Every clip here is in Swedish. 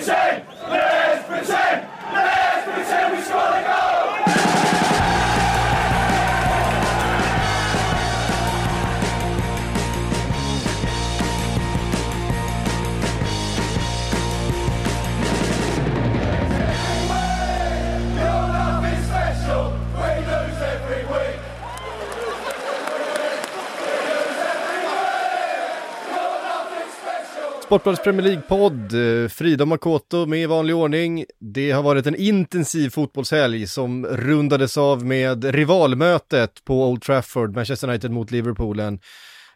Insane! Sportbladets Premier League-podd, eh, Frida Makoto med i vanlig ordning. Det har varit en intensiv fotbollshelg som rundades av med rivalmötet på Old Trafford, Manchester United mot Liverpool. En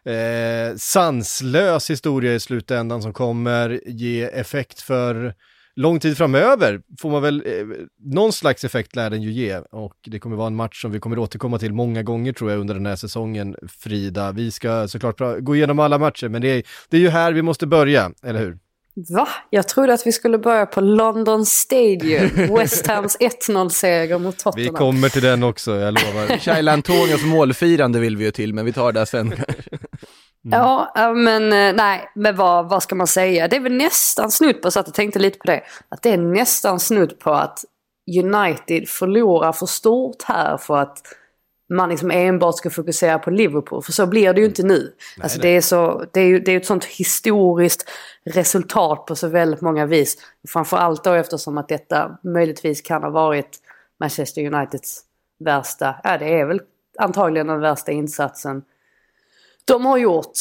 eh, sanslös historia i slutändan som kommer ge effekt för lång tid framöver, får man väl, eh, någon slags effekt lär den ju ge och det kommer vara en match som vi kommer återkomma till många gånger tror jag under den här säsongen, Frida. Vi ska såklart gå igenom alla matcher, men det är, det är ju här vi måste börja, eller hur? Va? Jag trodde att vi skulle börja på London Stadium. West Hams 1-0-seger mot Vi Tottenham. kommer till den också, jag lovar. Shaila Antonios målfirande vill vi ju till, men vi tar det sen. Ja, ja, men eh, nej, men vad, vad ska man säga? Det är väl nästan snudd på, så att jag tänkte lite på det, att det är nästan snudd på att United förlorar för stort här för att man liksom enbart ska fokusera på Liverpool. För så blir det ju inte nu. alltså det är, så, det är ju det är ett sånt historiskt resultat på så väldigt många vis. Framförallt då eftersom att detta möjligtvis kan ha varit Manchester Uniteds värsta, ja det är väl antagligen den värsta insatsen de har gjort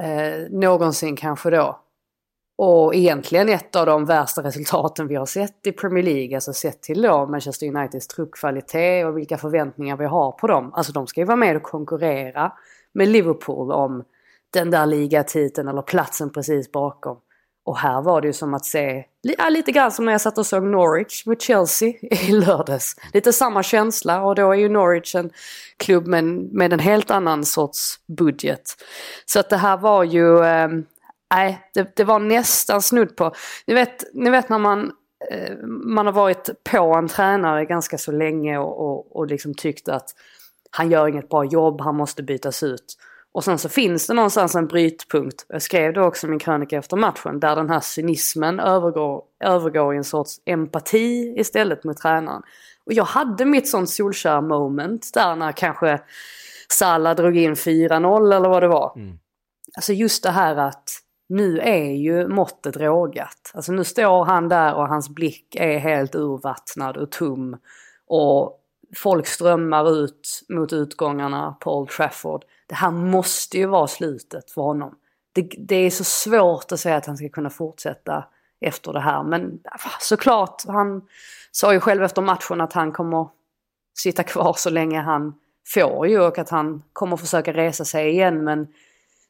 eh, någonsin kanske då. Och egentligen ett av de värsta resultaten vi har sett i Premier League, alltså sett till då Manchester Uniteds truppkvalitet och vilka förväntningar vi har på dem. Alltså de ska ju vara med och konkurrera med Liverpool om den där ligatiteln eller platsen precis bakom. Och här var det ju som att se, ja, lite grann som när jag satt och såg Norwich mot Chelsea i lördags. Lite samma känsla och då är ju Norwich en klubb med, en- med en helt annan sorts budget. Så att det här var ju, eh, nej det, det var nästan snudd på, ni vet, ni vet när man eh, man har varit på en tränare ganska så länge och, och, och liksom tyckt att han gör inget bra jobb, han måste bytas ut. Och sen så finns det någonstans en brytpunkt, jag skrev det också i min krönika efter matchen, där den här cynismen övergår, övergår i en sorts empati istället mot tränaren. Och jag hade mitt sånt Solskjaer moment där när kanske Salah drog in 4-0 eller vad det var. Alltså just det här att nu är ju måttet rågat. Alltså nu står han där och hans blick är helt urvattnad och tom. Och folk strömmar ut mot utgångarna på Old Trafford. Det här måste ju vara slutet för honom. Det, det är så svårt att säga att han ska kunna fortsätta efter det här. Men ah, såklart, han sa ju själv efter matchen att han kommer sitta kvar så länge han får ju och att han kommer försöka resa sig igen. Men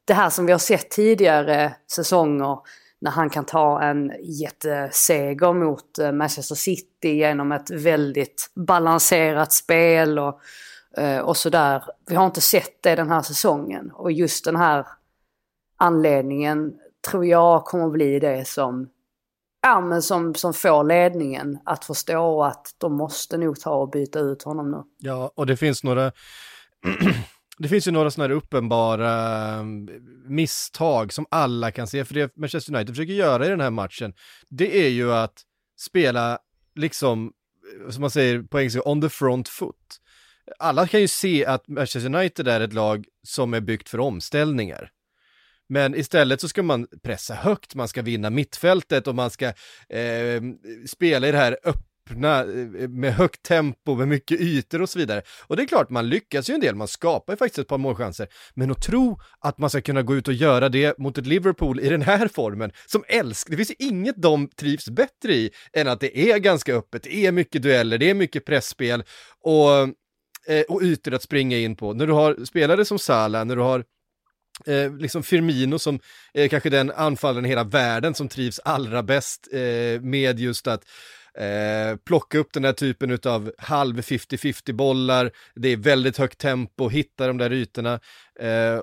det här som vi har sett tidigare säsonger när han kan ta en jätteseger mot eh, Manchester City genom ett väldigt balanserat spel och, Eh, och sådär. Vi har inte sett det den här säsongen och just den här anledningen tror jag kommer bli det som, ja, men som, som får ledningen att förstå att de måste nog ta och byta ut honom nu. Ja, och det finns några, det finns ju några sådana här uppenbara eh, misstag som alla kan se, för det Manchester United försöker göra i den här matchen, det är ju att spela liksom, eh, som man säger på engelska, on the front foot. Alla kan ju se att Manchester United är ett lag som är byggt för omställningar. Men istället så ska man pressa högt, man ska vinna mittfältet och man ska eh, spela i det här öppna, eh, med högt tempo, med mycket ytor och så vidare. Och det är klart, man lyckas ju en del, man skapar ju faktiskt ett par målchanser. Men att tro att man ska kunna gå ut och göra det mot ett Liverpool i den här formen, som älskar, det finns ju inget de trivs bättre i än att det är ganska öppet, det är mycket dueller, det är mycket pressspel och, eh, och ytor att springa in på. När du har spelare som Salah, när du har eh, liksom Firmino som är kanske den anfallaren i hela världen som trivs allra bäst eh, med just att eh, plocka upp den här typen av halv 50-50 bollar, det är väldigt högt tempo, hitta de där ytorna. Eh,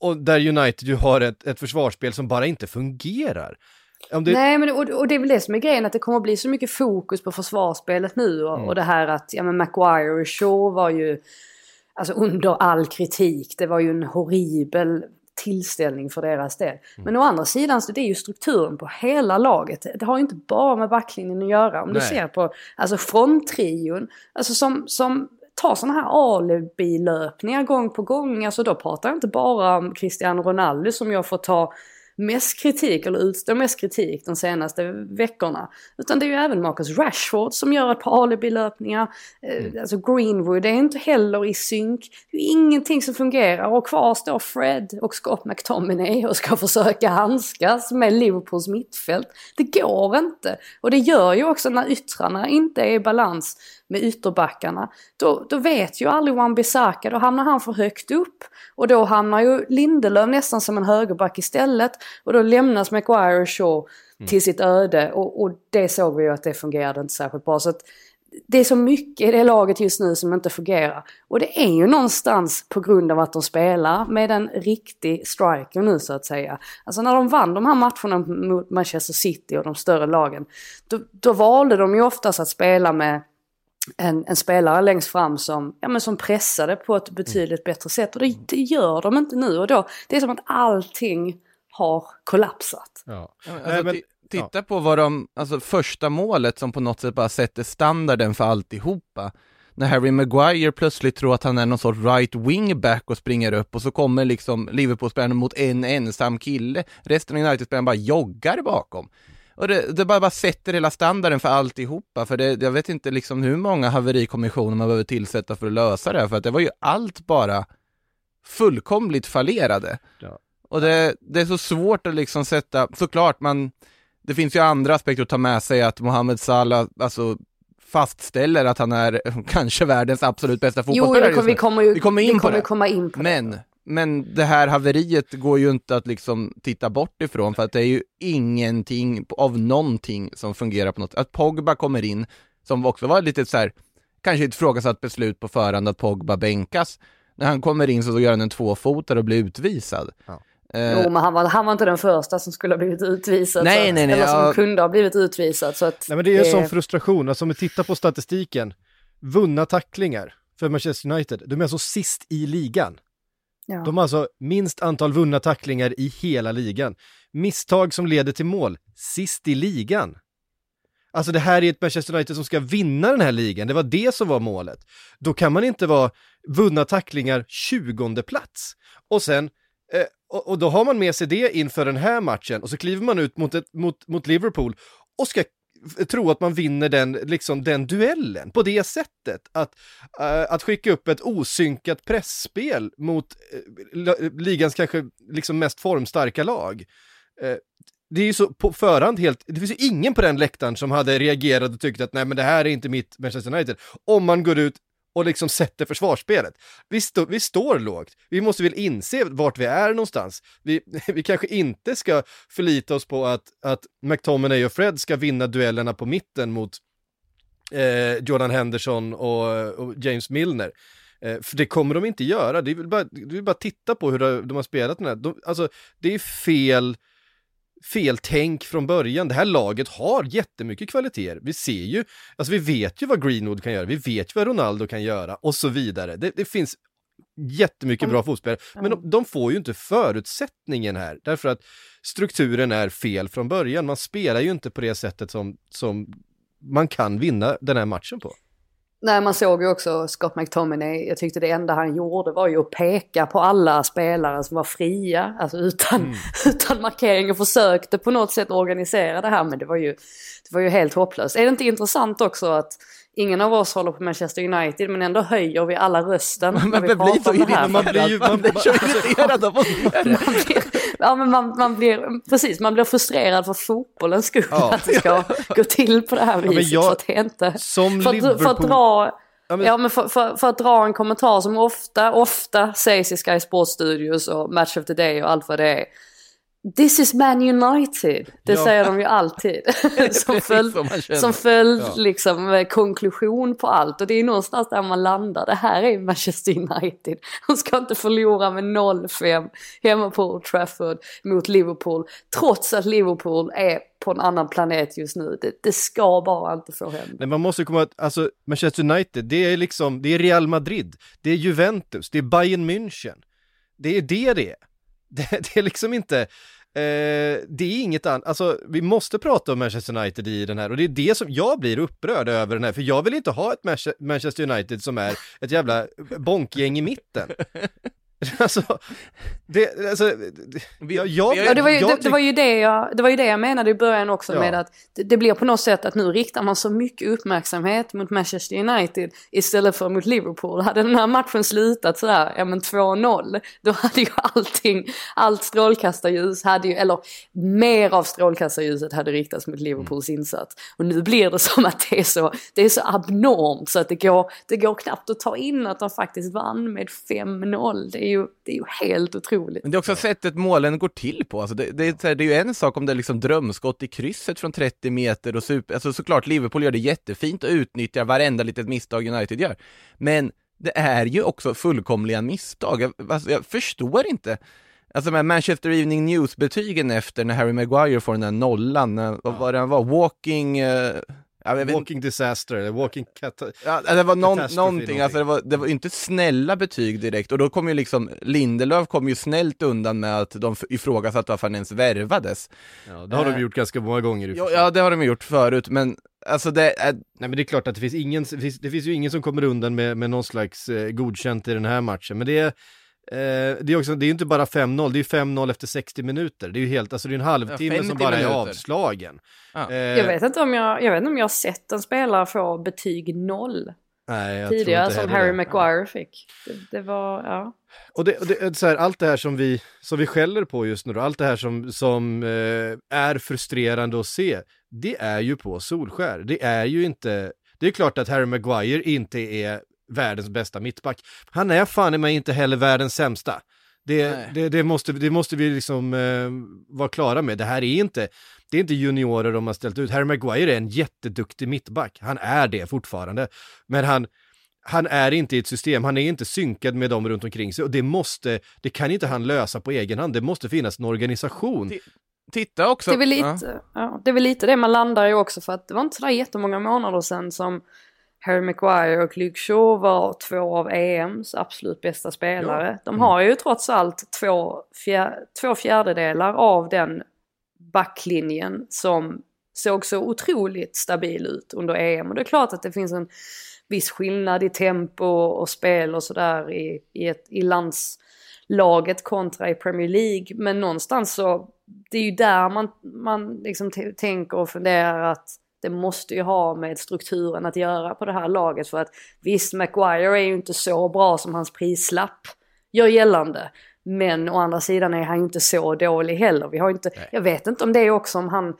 och där United ju har ett, ett försvarsspel som bara inte fungerar. Det... Nej, men och, och, det är väl det som är grejen, att det kommer att bli så mycket fokus på försvarsspelet nu och, mm. och det här att, ja men Maguire och Shaw var ju, alltså under all kritik, det var ju en horribel tillställning för deras del. Mm. Men å andra sidan så det är ju strukturen på hela laget. Det har ju inte bara med backlinjen att göra. Om Nej. du ser på alltså fronttrion, alltså som, som tar sådana här alibi-löpningar gång på gång. Alltså då pratar jag inte bara om Cristiano Ronaldo som jag får ta mest kritik, eller utstår mest kritik de senaste veckorna. Utan det är ju även Marcus Rashford som gör ett par alibi-löpningar. Eh, mm. Alltså Greenwood är inte heller i synk. Det är ingenting som fungerar och kvar står Fred och Scott McTominay och ska försöka handskas med Liverpools mittfält. Det går inte. Och det gör ju också när yttrarna inte är i balans med ytterbackarna. Då, då vet ju aldrig Wan-Bissaka, då hamnar han för högt upp. Och då hamnar ju Lindelöf nästan som en högerback istället. Och då lämnas Maguire och Shaw till mm. sitt öde. Och, och, det såg vi ju att det fungerade inte särskilt bra. Så att det är så mycket i det laget just nu som inte fungerar. Och det är ju någonstans på grund av att de spelar med en riktig striker nu så att säga. Alltså när de vann de här matcherna mot Manchester City och de större lagen. Då, då valde de ju oftast att spela med en, en, spelare längst fram som, ja, men som pressade på ett betydligt bättre sätt. Och det, det, gör de inte nu. Och då, det är som att allting har kollapsat. Ja. Alltså, men, titta ja. på vad de, alltså första målet som på något sätt bara sätter standarden för alltihopa. När Harry Maguire plötsligt tror att han är någon sorts right wing back och springer upp och så kommer liksom Liverpool-spelaren mot en ensam kille. Resten av United-spelarna bara joggar bakom. Och det, det bara, bara sätter hela standarden för alltihopa, för det, jag vet inte liksom hur många haverikommissioner man behöver tillsätta för att lösa det här, för att det var ju allt bara fullkomligt fallerade. Ja. Och det, det är så svårt att liksom sätta, såklart man, det finns ju andra aspekter att ta med sig, att Mohamed Salah, alltså fastställer att han är kanske världens absolut bästa fotbollsspelare. Jo, vi kommer ju vi kommer in, vi kommer på, komma in på Men det. Men det här haveriet går ju inte att liksom titta bort ifrån för att det är ju ingenting av någonting som fungerar på något Att Pogba kommer in, som också var lite så här, kanske ett frågasatt beslut på förhand att Pogba bänkas. När han kommer in så gör han en tvåfotare och blir utvisad. Ja. Uh, jo, men han var, han var inte den första som skulle ha blivit utvisad. Nej, så, nej, nej. Eller som ja. kunde ha blivit utvisad. Så att nej, men det är en sån frustration. Alltså om vi tittar på statistiken. Vunna tacklingar för Manchester United. De är alltså sist i ligan. Ja. De har alltså minst antal vunna tacklingar i hela ligan. Misstag som leder till mål, sist i ligan. Alltså det här är ett Manchester United som ska vinna den här ligan, det var det som var målet. Då kan man inte vara vunna tacklingar 20 plats. Och sen, eh, och, och, då har man med sig det inför den här matchen och så kliver man ut mot, ett, mot, mot Liverpool och ska tro att man vinner den, liksom den duellen på det sättet. Att, uh, att skicka upp ett osynkat pressspel mot uh, ligans kanske liksom mest formstarka lag. Uh, det är ju så på förhand helt, det finns ju ingen på den läktaren som hade reagerat och tyckt att nej men det här är inte mitt Manchester United. Om man går ut och liksom sätter försvarsspelet. Vi, stå, vi står lågt. Vi måste väl inse vart vi är någonstans. Vi, vi kanske inte ska förlita oss på att, att McTominay och Fred ska vinna duellerna på mitten mot eh, Jordan Henderson och, och James Milner. Eh, för det kommer de inte göra. Det är väl bara, det är bara titta på hur de, de har spelat den här. De, alltså, det är fel fel tänk från början. Det här laget har jättemycket kvaliteter. Vi ser ju, alltså vi vet ju vad Greenwood kan göra, vi vet ju vad Ronaldo kan göra och så vidare. Det, det finns jättemycket bra fotbollsspelare, men de, de, får ju inte förutsättningen här, därför att strukturen är fel från början. Man spelar ju inte på det sättet som, som man kan vinna den här matchen på. Nej, man såg ju också Scott McTominay. Jag tyckte det enda han gjorde var ju att peka på alla spelare som var fria, alltså utan, mm. utan markering och försökte på något sätt organisera det här. Men det var ju, det var ju helt hopplöst. Är det inte intressant också att ingen av oss håller på Manchester United men ändå höjer vi alla rösten när vi pratar om det här. Man blir ju man blir så irriterad av att Ja men man, man blir, precis, man blir frustrerad för fotbollens skull ja. att det ska gå till på det här viset. Ja, jag, för att inte, som för, Liverpool... för att dra Ja, men- Ja men för, för, för att dra en kommentar som ofta, ofta sägs i Sky Sports Studios och Match of the Day och allt vad det är. This is Man United. Det Ja. säger de ju alltid. som följd, som följd Ja. liksom, eh, konklusion på allt. Och det är någonstans där man landar. Det här är Manchester United. De ska inte förlora med 0-5 hemma på Old Trafford mot Liverpool. Trots att Liverpool är på en annan planet just nu. Det, det ska bara inte få hända. Nej, man måste komma att, alltså Manchester United, det är liksom, det är Real Madrid, det är Juventus, det är Bayern München. Det är det det är. Det, det är liksom inte, eh, det är inget annat, alltså vi måste prata om Manchester United i den här och det är det som jag blir upprörd över den här, för jag vill inte ha ett Manchester United som är ett jävla bonkgäng i mitten. alltså, det, alltså, det, jag, jag, vi har- Ja, det, var ju, det, det, var ju det, jag, det var ju det jag menade i början också Ja. med att det, det blir på något sätt att nu riktar man så mycket uppmärksamhet mot Manchester United istället för mot Liverpool. Hade den här matchen slutat sådär, ja men 2-0, då hade ju allting, allt strålkastarljus hade ju, eller mer av strålkastarljuset hade riktats mot Liverpools insats. Och nu blir det som att det är så, det är så abnormt så att det går, det går knappt att ta in att de faktiskt vann med 5-0. Det är ju, det är ju helt otroligt. Men det är också sättet målen går till på. Alltså det, det, är, det är ju en sak om det är liksom drömskott i krysset från 30 meter och super, alltså såklart Liverpool gör det jättefint och utnyttjar varenda litet misstag United gör. Men det är ju också fullkomliga misstag. Jag, alltså, jag förstår inte. Alltså med Manchester Evening News-betygen efter när Harry Maguire får den där nollan, vad var det han var, walking... Uh vet, walking disaster, eller walking cat... Ja, det var någon, någonting, alltså det var, det var inte snälla betyg direkt och då kom ju liksom Lindelöf kom ju snällt undan med att de ifrågasatte varför han ens värvades. Ja, det har de Eh, gjort ganska många gånger Ja, ja, det har de gjort förut, men alltså det är, Nej men det är klart att det finns ingen, det finns, det finns ju ingen som kommer undan med, med någon slags eh, godkänt i den här matchen. Men det är, det är också, det är inte bara 5-0, det är ju 5-0 efter 60 minuter. Det är ju helt, alltså det är en halvtimme Ja, som 50 bara är minuter. avslagen. Ja. Eh, Jag vet inte om jag, jag vet inte om jag har sett en spelare få betyg noll nej, jag tidigare tror inte som Harry det. Maguire fick. Det, det var, ja. Och det, och det så här, allt det här som vi, som vi skäller på just nu då, allt det här som, som eh, är frustrerande att se, det är ju på Solskär. Det är ju inte, det är klart att Harry Maguire inte är världens bästa mittback. Han är fan i mig inte heller världens sämsta. Det, det, det, måste, det måste vi liksom eh, vara klara med. Det här är inte, det är inte juniorer de har ställt ut. Harry Maguire är en jätteduktig mittback. Han är det fortfarande. Men han, han är inte i ett system, han är inte synkad med dem runt omkring sig och det måste, det kan inte han lösa på egen hand, det måste finnas en organisation. Det- titta också. Det är, väl Ja. lite, ja. det är väl lite det man landar i också för att det var inte sådär jättemånga månader sedan som Harry Maguire och Luke Shaw var två av EMs absolut bästa spelare. De har ju trots allt två, fjär, två fjärdedelar av den backlinjen som såg så otroligt stabil ut under EM. Och det är klart att det finns en viss skillnad i tempo och spel och sådär i, i, ett, i landslaget kontra i Premier League. Men någonstans så, det är ju där man, man liksom tänker och funderar att det måste ju ha med strukturen att göra på det här laget. För att visst, Maguire är ju inte så bra som hans prislapp gör gällande. Men å andra sidan är han ju inte så dålig heller. Vi har inte, jag vet inte om det är också om han,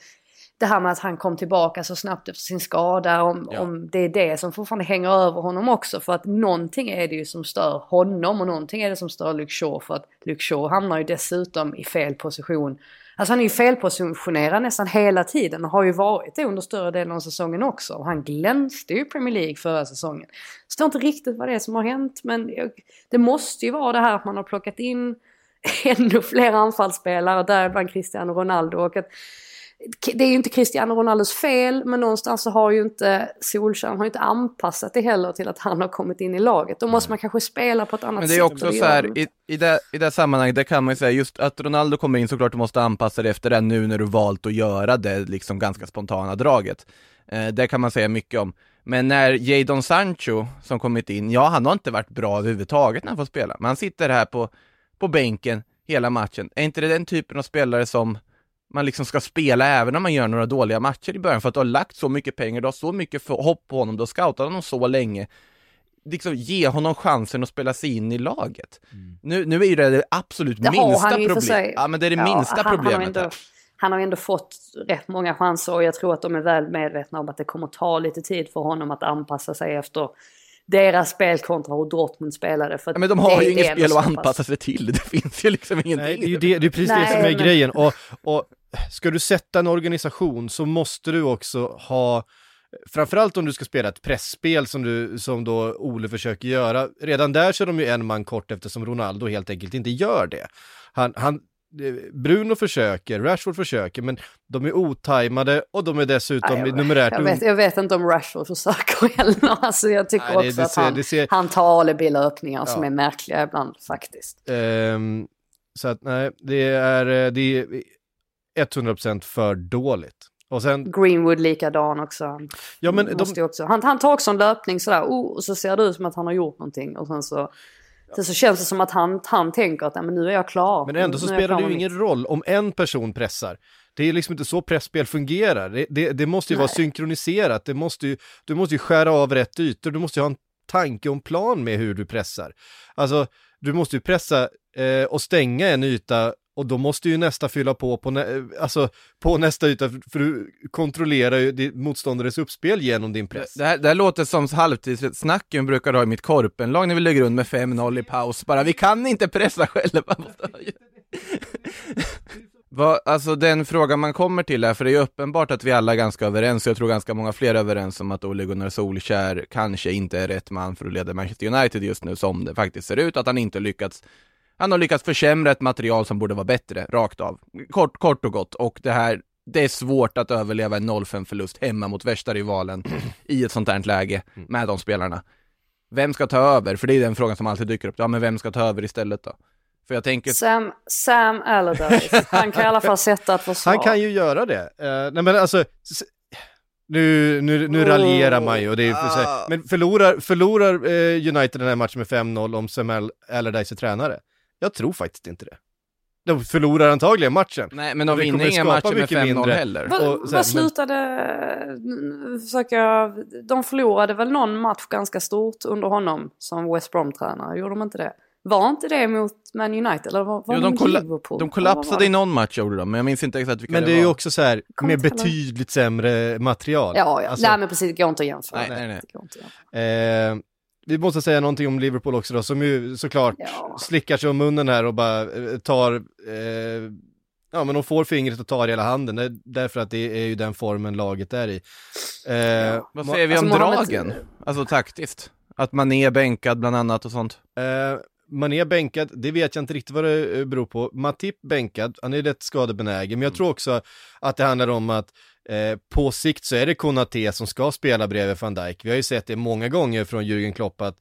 det här med att han kom tillbaka så snabbt efter sin skada, om, Ja. om det är det som fortfarande hänger över honom också. För att någonting är det ju som stör honom och någonting är det som stör Luke Shaw. För att Luke Shaw hamnar ju dessutom i fel position. Alltså han är ju felpositionerad nästan hela tiden och har ju varit det under större delen av säsongen också. Och han glänste ju i Premier League förra säsongen. Jag förstår inte riktigt vad det är som har hänt men det måste ju vara det här att man har plockat in ännu fler anfallsspelare, däribland Cristiano Ronaldo. Och att, det är ju inte Cristiano Ronaldos fel men någonstans så har ju inte Solskjaer har ju inte anpassat det heller till att han har kommit in i laget. Då måste man kanske spela på ett annat Men sätt. det är också så här, i, i, det, i det sammanhanget, där kan man ju säga just att Ronaldo kommer in, såklart du måste anpassa dig efter det nu när du valt att göra det liksom ganska spontana draget. Eh, det kan man säga mycket om. Men när Jadon Sancho som kommit in, ja han har inte varit bra överhuvudtaget när han får spela, men han sitter här på, på bänken hela matchen. Är inte det den typen av spelare som man liksom ska spela även om man gör några dåliga matcher i början för att du har lagt så mycket pengar, du har så mycket för- hopp på honom, du har scoutat honom så länge. Liksom ge honom chansen att spela sig in i laget. Nu, nu är ju det det absolut Det minsta problemet. Ja men det är det Ja, minsta han, Han har, problemet ändå, han har ändå fått rätt många chanser och jag tror att de är väl medvetna om att det kommer ta lite tid för honom att anpassa sig efter deras spel kontra hur Dortmund spelade. För Ja, men de har det- ju det inget spel att pass- anpassa sig till, det finns ju liksom ingenting. Nej, det är ju det, det är precis det Nej, som är men- grejen. Och, och ska du sätta en organisation så måste du också ha, framförallt om du ska spela ett pressspel som, du, som då Ole försöker göra, redan där är de ju en man kort eftersom Ronaldo helt enkelt inte gör det. Han, han, eh, Bruno försöker, Rashford försöker, men de är otajmade och de är dessutom Nej, jag- numerärt Jag vet, jag vet inte om Rashford försöker heller. Alltså jag tycker Nej, det- också det att ser- han, det ser- han tar Alibi-löpningar som Ja. är märkliga ibland faktiskt. Ehm, så att nej, det är, eh, det är 100% för dåligt. Och sen, Greenwood likadan också. Ja men de, också. Han, han tar också en löpning sådär, oh, och så ser det ut som att han har gjort någonting. Och sen så, sen så känns det som att han, han tänker att "Nej, men nu är jag klar. Men ändå så spelar det ju ingen mitt." roll om en person pressar. Det är liksom inte så pressspel fungerar. Det, det, det måste ju vara Nej. synkroniserat. Det måste ju, du måste ju skära av rätt ytor. Du måste ju ha en tanke och en plan med hur du pressar. Alltså, du måste ju pressa eh, och stänga en yta och då måste ju nästa fylla på på, nä, eh, alltså, på nästa yta för, du kontrollerar ju din motståndares uppspel genom din press. Det här, det här låter som halvtidssnacken brukar ha i mitt korpenlag när vi lägger under med 5-0 i paus. Bara, vi kan inte pressa själva. Va, alltså den frågan man kommer till är, för det är ju uppenbart att vi alla är ganska överens, och jag tror ganska många fler är överens om att Ole Gunnar Solskjär kanske inte är rätt man för att leda Manchester United just nu som det faktiskt ser ut, att han inte lyckats han har lyckats försämra ett material som borde vara bättre, rakt av. Kort, kort och gott. Och det här, det är svårt att överleva en 0-5 förlust hemma mot värsta rivalen i ett sånt här läge med de spelarna. Vem ska ta över? För det är den frågan som alltid dyker upp. Ja, men vem ska ta över istället då? För jag tänker, Sam, Sam Allardyce, han kan i alla fall sätta ett försvar. Han kan ju göra det. Uh, nej men alltså, nu, nu, nu raljerar man ju och det är för sig. Ah. Men förlorar, förlorar eh, United den här matchen med 5-0 om Sam Al- Allardyce är tränare? Jag tror faktiskt inte det. De förlorar antagligen matchen. nej men de det vinner inga matcher med mycket 5-0 mindre. heller. Och Vad, sen- vad men- slutade... försöker jag- De förlorade väl någon match ganska stort under honom som West Brom-tränare, gjorde de inte det? Var inte det mot Man United eller var, var Jo, det de, kolla- Liverpool? de Eller kollapsade i någon match gjorde de, men jag minns inte exakt vilka Men det är var. ju också så här, med betydligt sämre material. det? Ja, ja. Alltså, nej men precis, det går inte att jämföra. Nej, nej, nej. Vi måste säga någonting om Liverpool också då, som ju såklart Ja. slickar sig om munnen här och bara eh, tar, eh, ja men de får fingret och tar hela handen, det, därför att det är ju den formen laget är i. Eh, Vad Ma- säger vi Alltså, om Mohamed- dragen? Alltså taktiskt. Att man är bänkad bland annat och sånt. Eh, Mané bänkad, det vet jag inte riktigt vad det eh, beror på. Matip bänkad, han är rätt skadebenägen, men jag tror också att det handlar om att eh, på sikt så är det Konate som ska spela bredvid van Dijk. Vi har ju sett det många gånger från Jürgen Klopp att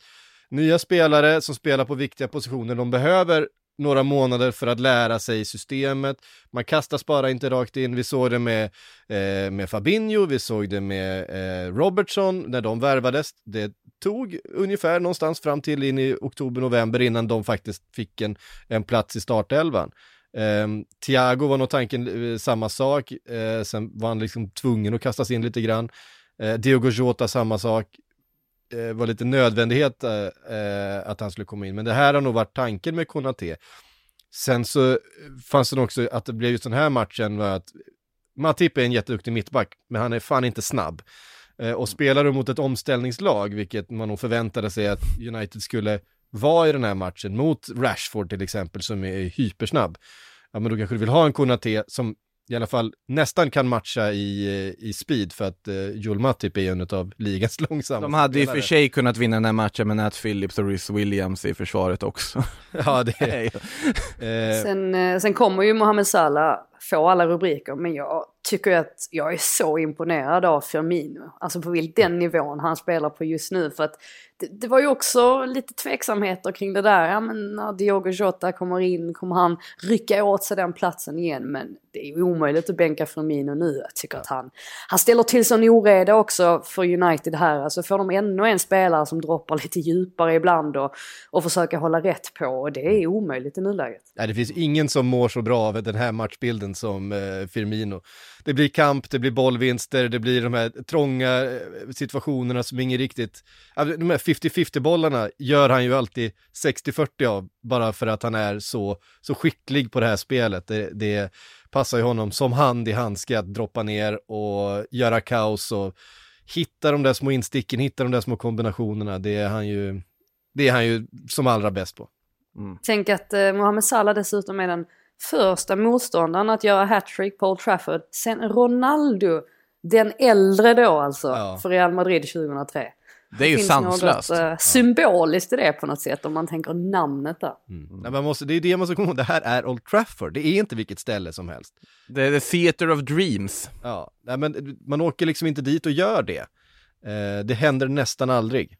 nya spelare som spelar på viktiga positioner, de behöver några månader för att lära sig systemet. Man kastas bara inte rakt in. Vi såg det med, eh, med Fabinho, vi såg det med eh, Robertson när de värvades. Det tog ungefär någonstans fram till in i oktober-november innan de faktiskt fick en, en plats i startelvan. Eh, Thiago var nog tanken eh, samma sak, eh, sen var han liksom tvungen att kastas in lite grann. Eh, Diogo Jota samma sak, eh, var lite nödvändighet eh, eh att han skulle komma in, men det här har nog varit tanken med Konate. Sen så eh, fanns det också att det blev just den här matchen var att Matip är en jätteduktig mittback, men han är fan inte snabb. Eh, och spelar du mot ett omställningslag, vilket man nog förväntade sig att United skulle vara i den här matchen, mot Rashford till exempel, som är hypersnabb, ja men då kanske du vill ha en Konate som i alla fall nästan kan matcha i, eh, i speed, för att eh, Joel Matip är en av ligans långsammaste De hade i och spelare. för sig kunnat vinna den här matchen med Nat Phillips och Rhys Williams i försvaret också. Ja, det är... Eh, Sen, eh, sen kommer ju Mohamed Salah få alla rubriker, men jag tycker att jag är så imponerad av Firmino. Alltså på den nivån han spelar på just nu. För att det, det var ju också lite tveksamheter kring det där. Ja, men när Diogo Jota kommer in, kommer han rycka åt sig den platsen igen? Men det är ju omöjligt att bänka Firmino nu. Jag tycker att han, han ställer till sån oreda också för United här. Alltså får de ännu en spelare som droppar lite djupare ibland och, och försöker hålla rätt på. Och det är omöjligt i nuläget. Nej, det finns ingen som mår så bra av den här matchbilden som eh, Firmino. Det blir kamp, det blir bollvinster, det blir de här trånga eh, situationerna som ingen riktigt... De här 50-50 bollarna gör han ju alltid 60-40 av, bara för att han är så, så skicklig på det här spelet. Det, det passar ju honom som hand i handske att droppa ner och göra kaos och hitta de där små insticken, hitta de där små kombinationerna, det är han ju, det är han ju som allra bäst på. Tänk att eh, Mohamed Salah dessutom är den första motståndaren att göra hattrick på Old Trafford sen Ronaldo, den äldre då alltså, Ja. för Real Madrid 2003. Det är ju finns sanslöst. något eh, symboliskt i det på något sätt om man tänker namnet där. Nej, man måste, det är det man ska komma ihåg, det här är Old Trafford, det är inte vilket ställe som helst. Det är the theater of dreams. Ja, nej, men man åker liksom inte dit och gör det. Eh, det händer nästan aldrig.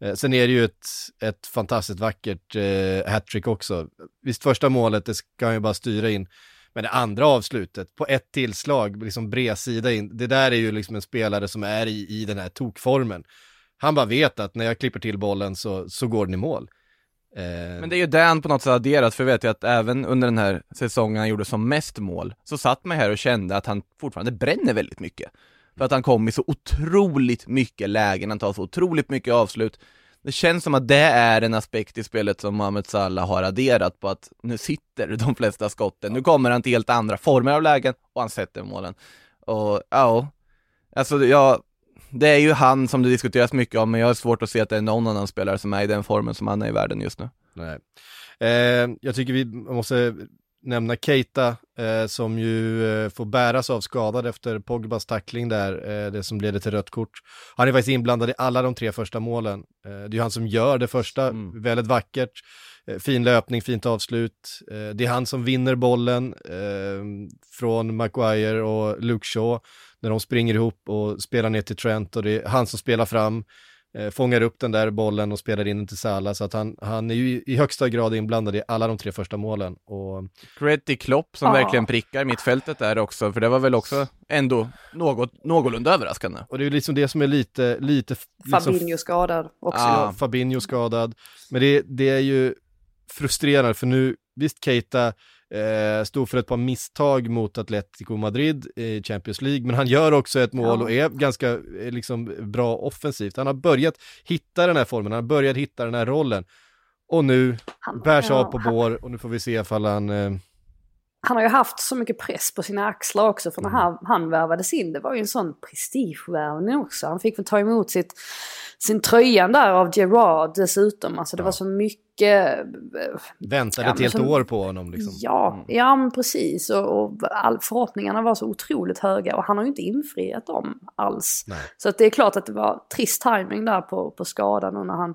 Eh, sen är det ju ett, ett fantastiskt vackert eh, hattrick också. Visst, första målet, det ska han ju bara styra in. Men det andra avslutet, på ett tillslag, liksom bredsida in, det där är ju liksom en spelare som är i, i den här tokformen. Han bara vet att när jag klipper till bollen så, så går den i mål. Eh, Men det är ju det han på något sätt adderat, för jag vet ju att även under den här säsongen han gjorde som mest mål, så satt man här och kände att han fortfarande bränner väldigt mycket. För att han kom i så otroligt mycket lägen, han tar så otroligt mycket avslut. Det känns som att det är en aspekt i spelet som Mohamed Salah har adderat på att nu sitter de flesta skotten, nu kommer han till helt andra former av lägen och han sätter målen. Och ja, alltså ja, det är ju han som det diskuteras mycket om, men jag har svårt att se att det är någon annan spelare som är i den formen som han är i världen just nu. Nej. Eh, jag tycker vi måste nämna Keita eh, som ju eh, får bäras av skadad efter Pogbas tackling där, eh, det som leder till rött kort. Han är faktiskt inblandad i alla de tre första målen. Eh, det är ju han som gör det första, Mm. väldigt vackert. Eh, fin löpning, fint avslut. Eh, det är han som vinner bollen från Maguire och Luke Shaw när de springer ihop och spelar ner till Trent och det är han som spelar fram eh, fångar upp den där bollen och spelar in den till Salah, så att han, han är ju i, högsta grad inblandad i alla de tre första målen. Och Cred till Klopp som Ja. verkligen prickar mittfältet där också, för det var väl också ändå något, någorlunda överraskande. Och det är liksom det som är lite, lite... Liksom, Fabinho skadad också. Ah. Ja, Fabinho skadad. Men det, det är ju frustrerande, för nu, visst Keita eh, stod för ett par misstag mot Atletico Madrid i Champions League, men han gör också ett mål och är ganska eh, liksom, bra offensivt. Han har börjat hitta den här formen, han har börjat hitta den här rollen. Och nu Han, bärs ja, av på bår och nu får vi se ifall han... Eh, han har ju haft så mycket press på sina axlar också för när Mm. han, han värvades in det var ju en sån prestigevärvning också. Han fick väl ta emot sitt, sin tröjan där av Gerard dessutom. Alltså det Ja. var så mycket... väntade Ja, ett helt som- år på honom liksom. Ja, ja men precis. Och, och all, förhoppningarna var så otroligt höga och han har ju inte infriat dem alls. Nej. Så att det är klart att det var trist timing där på, på skadan och när han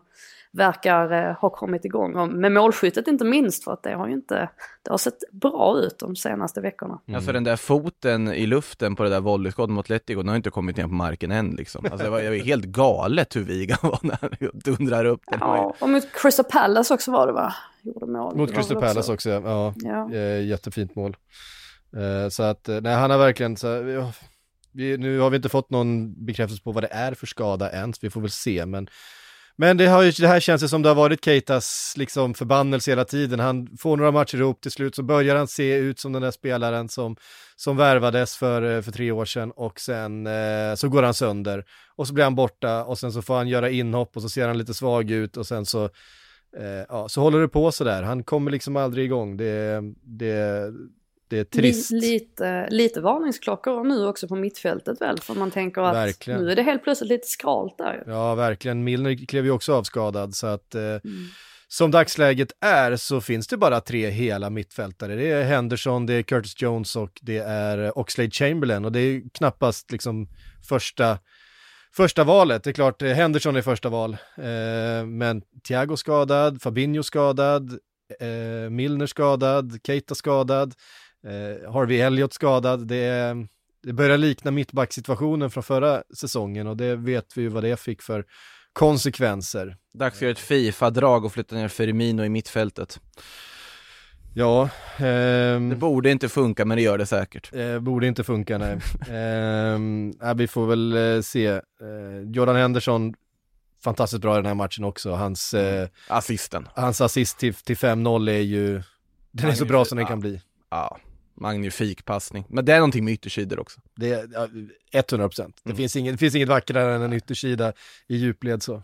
verkar eh, ha kommit igång. Och med målskyttet inte minst för att det har ju inte, det har sett bra ut de senaste veckorna. Mm. Alltså den där foten i luften på det där volleyskottet mot Atletico, den har inte kommit ner på marken än liksom. Alltså det var, det var helt galet hur Viga var när han dundrar upp den. Ja, och mot Crystal Palace också var det va? Gjorde mål. Mot Crystal Palace också, ja. Ja. Jättefint mål. Eh, så att, eh, nej han har verkligen så, ja, vi, nu har vi inte fått någon bekräftelse på vad det är för skada än, så vi får väl se, men men det, har ju, det här känns ju som det har varit Keitas liksom förbannelse hela tiden. Han får några matcher ihop till slut så börjar han se ut som den där spelaren som, som värvades för, eh, för tre år sedan och sen eh, så går han sönder och så blir han borta och sen så får han göra inhopp och så ser han lite svag ut och sen så eh, ja, så håller det på sådär. Han kommer liksom aldrig igång. Det, det, det är trist. Li, lite, lite varningsklockor nu också på mittfältet väl? För man tänker att Verkligen. nu är det helt plötsligt lite skralt där. Ja, verkligen. Milner klev ju också avskadad så att eh, Mm. som dagsläget är så finns det bara tre hela mittfältare. Det är Henderson, det är Curtis Jones och det är eh, Oxlade Chamberlain och det är knappast liksom första Första valet, det är klart eh, Henderson är första val, eh, men Thiago skadad, Fabinho skadad, eh, Milner skadad, Keita skadad, eh, Harvey Elliott skadad. Det, är, det börjar likna mittbacksituationen från förra säsongen och det vet vi ju vad det fick för konsekvenser. Dags att göra ett Fifa-drag och flytta ner Firmino i mittfältet. Ja, ehm, Det borde inte funka, men det gör det säkert. eh, borde inte funka nej. ja, vi får väl eh, se. Eh, Jordan Henderson, fantastiskt bra i den här matchen också. Hans, eh, Assisten. hans assist till, till 5-0 är ju, den är så bra som den kan bli. Ja, magnifik passning. Men det är någonting med yttersidor också. Det är ja, 100 procent. Det, Mm. finns inget, det finns inget vackrare än en yttersida i djupled så.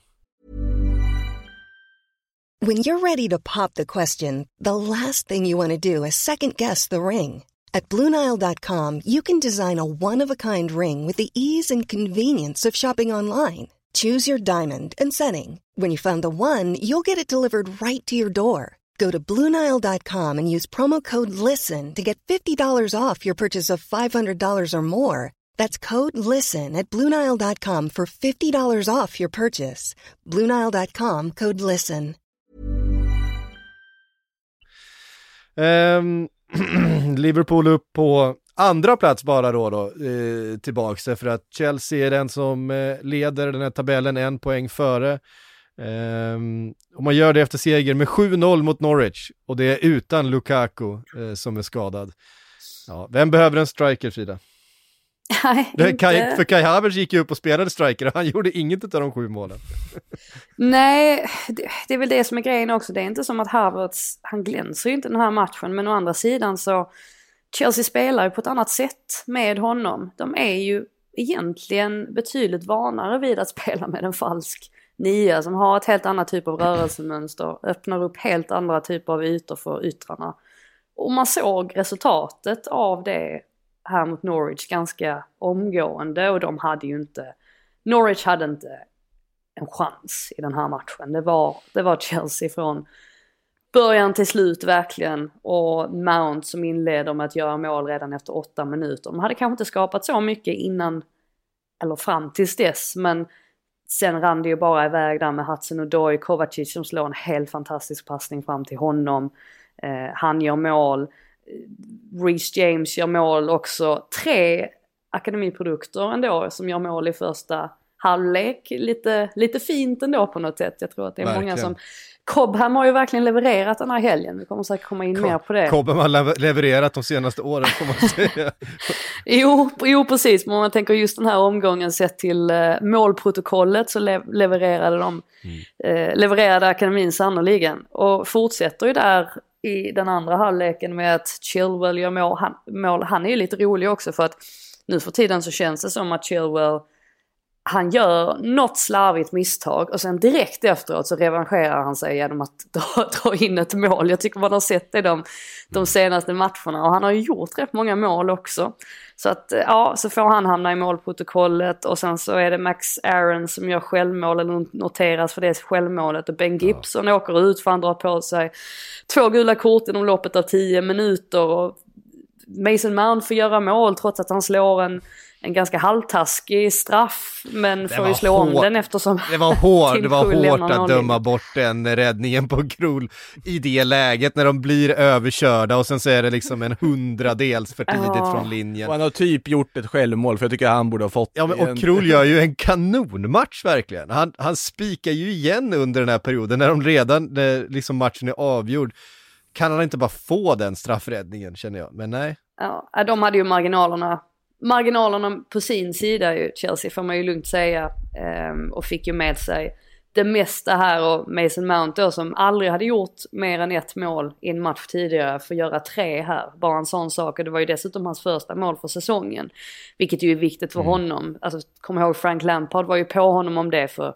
When you're ready to pop the question, the last thing you want to do is second guess the ring. At Bluenile.com, you can design a one of a kind ring with the ease and convenience of shopping online. Choose your diamond and setting. When you find the one, you'll get it delivered right to your door. Go to Bluenile.com and use promo code LISTEN to get $50 off your purchase of $500 or more. That's code LISTEN at Bluenile.com for $50 off your purchase. Bluenile.com code LISTEN. Um, Liverpool upp på andra plats bara då, då eh, tillbaks för att Chelsea är den som eh, leder den här tabellen en poäng före. Um, och man gör det efter seger med 7-0 mot Norwich och det är utan Lukaku eh, som är skadad. Ja, vem behöver en striker Frida? Nej, Det. Kai, för Kai Havertz gick ju upp och spelade striker och han gjorde inget av de sju målen. Nej, det, det är väl det som är grejen också. Det är inte som att Havertz, han glänser ju inte den här matchen. Men å andra sidan så, Chelsea spelar ju på ett annat sätt med honom. De är ju egentligen betydligt vanare vid att spela med en falsk nia som har ett helt annat typ av rörelsemönster, öppnar upp helt andra typer av ytor för yttrarna. Och man såg resultatet av det här mot Norwich ganska omgående och de hade ju inte, Norwich hade inte en chans i den här matchen. Det var, det var Chelsea från början till slut verkligen och Mount som inleder med att göra mål redan efter åtta minuter. De hade kanske inte skapat så mycket innan eller fram tills dess men sen rann det ju bara iväg där med Hudson Odoi, Kovacic som slår en helt fantastisk passning fram till honom. Eh, han gör mål. Eh, Reece James gör mål också. Tre akademiprodukter ändå som gör mål i första halvlek. Lite, lite fint ändå på något sätt. Jag tror att det är många Verkligen. som... Cobham har ju verkligen levererat den här helgen. Vi kommer säkert komma in mer på det. Kobben har lever- levererat de senaste åren får man säga. Jo, jo, precis. Men om man tänker just den här omgången sett till eh, målprotokollet så le- levererade de, eh, levererade akademin sannoliken. Och fortsätter ju där i den andra halvleken med att Chilwell gör mål. Han, mål. han är ju lite rolig också för att nu för tiden så känns det som att Chilwell han gör något slarvigt misstag och sen direkt efteråt så revanscherar han sig genom att dra, dra in ett mål. Jag tycker man har sett det de, de senaste matcherna och han har ju gjort rätt många mål också. Så att eh, ja, så får han hamna i målprotokollet och sen så är det Max Aaron som gör självmål eller noteras för det självmålet och Ben Gibson åker ut för han drar på sig två gula kort inom loppet av tio minuter och Mason Mount får göra mål trots att han slår en, en ganska halvtaskig straff men får var ju slå om hårt. den eftersom Det var hårt, det var hårt att döma bort den räddningen på Krul i det läget när de blir överkörda och sen så är det liksom en hundradels för tidigt Ja. från Och linjen. han har typ gjort ett självmål, för jag tycker han borde ha fått Ja, men, det. och Krul gör ju en kanonmatch verkligen. Han, han spikar ju igen under den här perioden när de redan, när liksom matchen är avgjord. Kan han inte bara få den straffräddningen känner jag, men nej. Ja, de hade ju marginalerna, marginalerna på sin sida ju, Chelsea får man ju lugnt säga. Ehm, och fick ju med sig det mesta här och Mason Mount då som aldrig hade gjort mer än ett mål i en match tidigare får göra tre här. Bara en sån sak och det var ju dessutom hans första mål för säsongen. Vilket ju är viktigt för honom. Alltså kom ihåg Frank Lampard var ju på honom om det för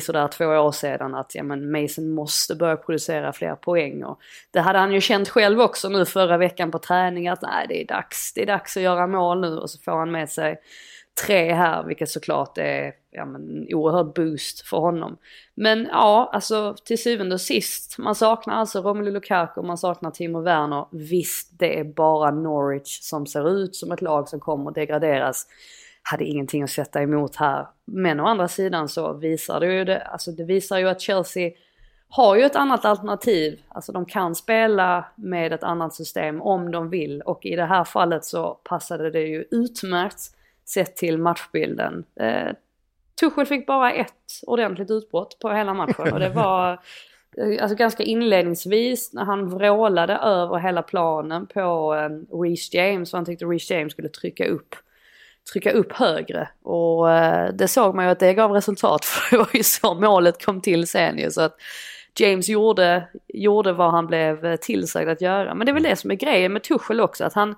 sådär två år sedan att ja, men Mason måste börja producera fler poäng. Och det hade han ju känt själv också nu förra veckan på träning att nej det är dags, det är dags att göra mål nu och så får han med sig tre här vilket såklart är ja, men, en oerhörd boost för honom. Men ja, alltså till syvende och sist, man saknar alltså Romelu Lukaku, man saknar Timo Werner. Visst, det är bara Norwich som ser ut som ett lag som kommer att degraderas hade ingenting att sätta emot här. Men å andra sidan så visar det ju det, alltså det visar ju att Chelsea har ju ett annat alternativ. Alltså de kan spela med ett annat system om de vill och i det här fallet så passade det ju utmärkt sett till matchbilden. Eh, Tuchel fick bara ett ordentligt utbrott på hela matchen och det var eh, alltså ganska inledningsvis när han vrålade över hela planen på eh, Reece James och han tyckte Reece James skulle trycka upp trycka upp högre och eh, det såg man ju att det gav resultat för det var ju så målet kom till sen ju så att James gjorde, gjorde vad han blev eh, tillsagd att göra. Men det är väl det som är grejen med Tuchel också att han,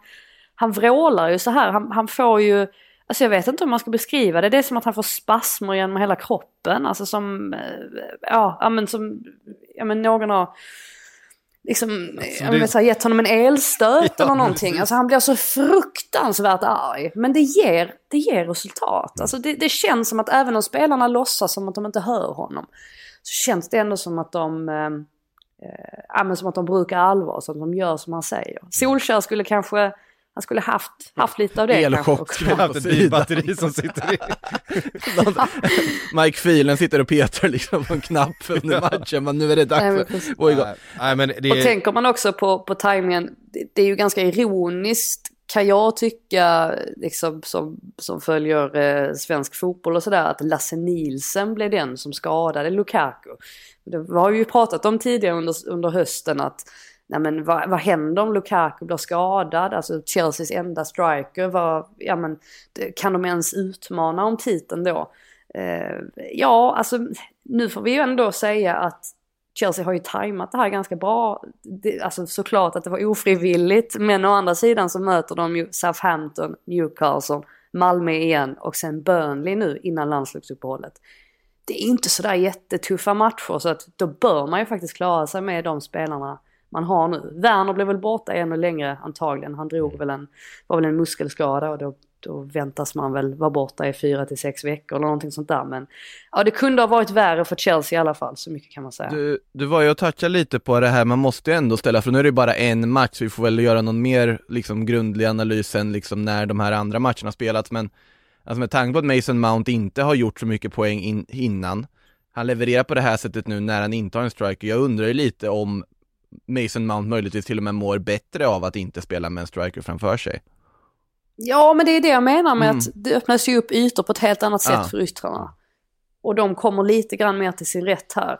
han vrålar ju så här, han, han får ju Alltså jag vet inte hur man ska beskriva det. Det är som att han får spasmer genom hela kroppen. Alltså som, eh, ja, ja men som, ja men någon har liksom, Alltså, jag det- vet, här, gett honom en elstöt Ja, eller någonting. Alltså han blir så fruktansvärt arg. Men det ger, det ger resultat. Alltså det, det känns som att även om spelarna låtsas som att de inte hör honom. Så känns det ändå som att de, eh, eh, men som att de brukar allvar. Så att de gör som han säger. Solskjaer skulle kanske, han skulle haft, haft lite av det. kanske Elchock också. skulle haft ett bilbatteri som sitter i. Mike Phelan sitter och petar liksom på en knapp under matchen, men nu är det dags att få igång. Och tänker man också på, på tajmingen, det, det är ju ganska ironiskt kan jag tycka, liksom, som, som följer eh, svensk fotboll och sådär, att Lasse Nielsen blev den som skadade Lukaku. Det har vi ju pratat om tidigare under, under hösten att nej men, vad, vad händer om Lukaku blir skadad? Alltså Chelseas enda striker, vad, ja, men, kan de ens utmana om titeln då? Eh, ja, alltså nu får vi ju ändå säga att Chelsea har ju tajmat det här ganska bra. Det, alltså såklart att det var ofrivilligt, men å andra sidan så möter de ju Southampton, Newcastle, Malmö igen och sen Burnley nu innan landslagsuppehållet. Det är inte sådär jättetuffa matcher så att då bör man ju faktiskt klara sig med de spelarna man har nu. Werner blev väl borta ännu längre antagligen. Han drog väl en, var väl en muskelskada och då, då väntas man väl vara borta i fyra till sex veckor eller någonting sånt där. Men ja, det kunde ha varit värre för Chelsea i alla fall, så mycket kan man säga. Du, du var ju och touchade lite på det här, man måste ju ändå ställa, för nu är det bara en match, vi får väl göra någon mer liksom grundlig analys sen liksom när de här andra matcherna spelats, men alltså med tanke på att Mason Mount inte har gjort så mycket poäng in, innan, han levererar på det här sättet nu när han inte har en striker, jag undrar ju lite om Mason Mount möjligtvis till och med mår bättre av att inte spela med en striker framför sig. Ja, men det är det jag menar med Mm. att det öppnas ju upp ytor på ett helt annat sätt Ja. för yttrarna. Och de kommer lite grann mer till sin rätt här.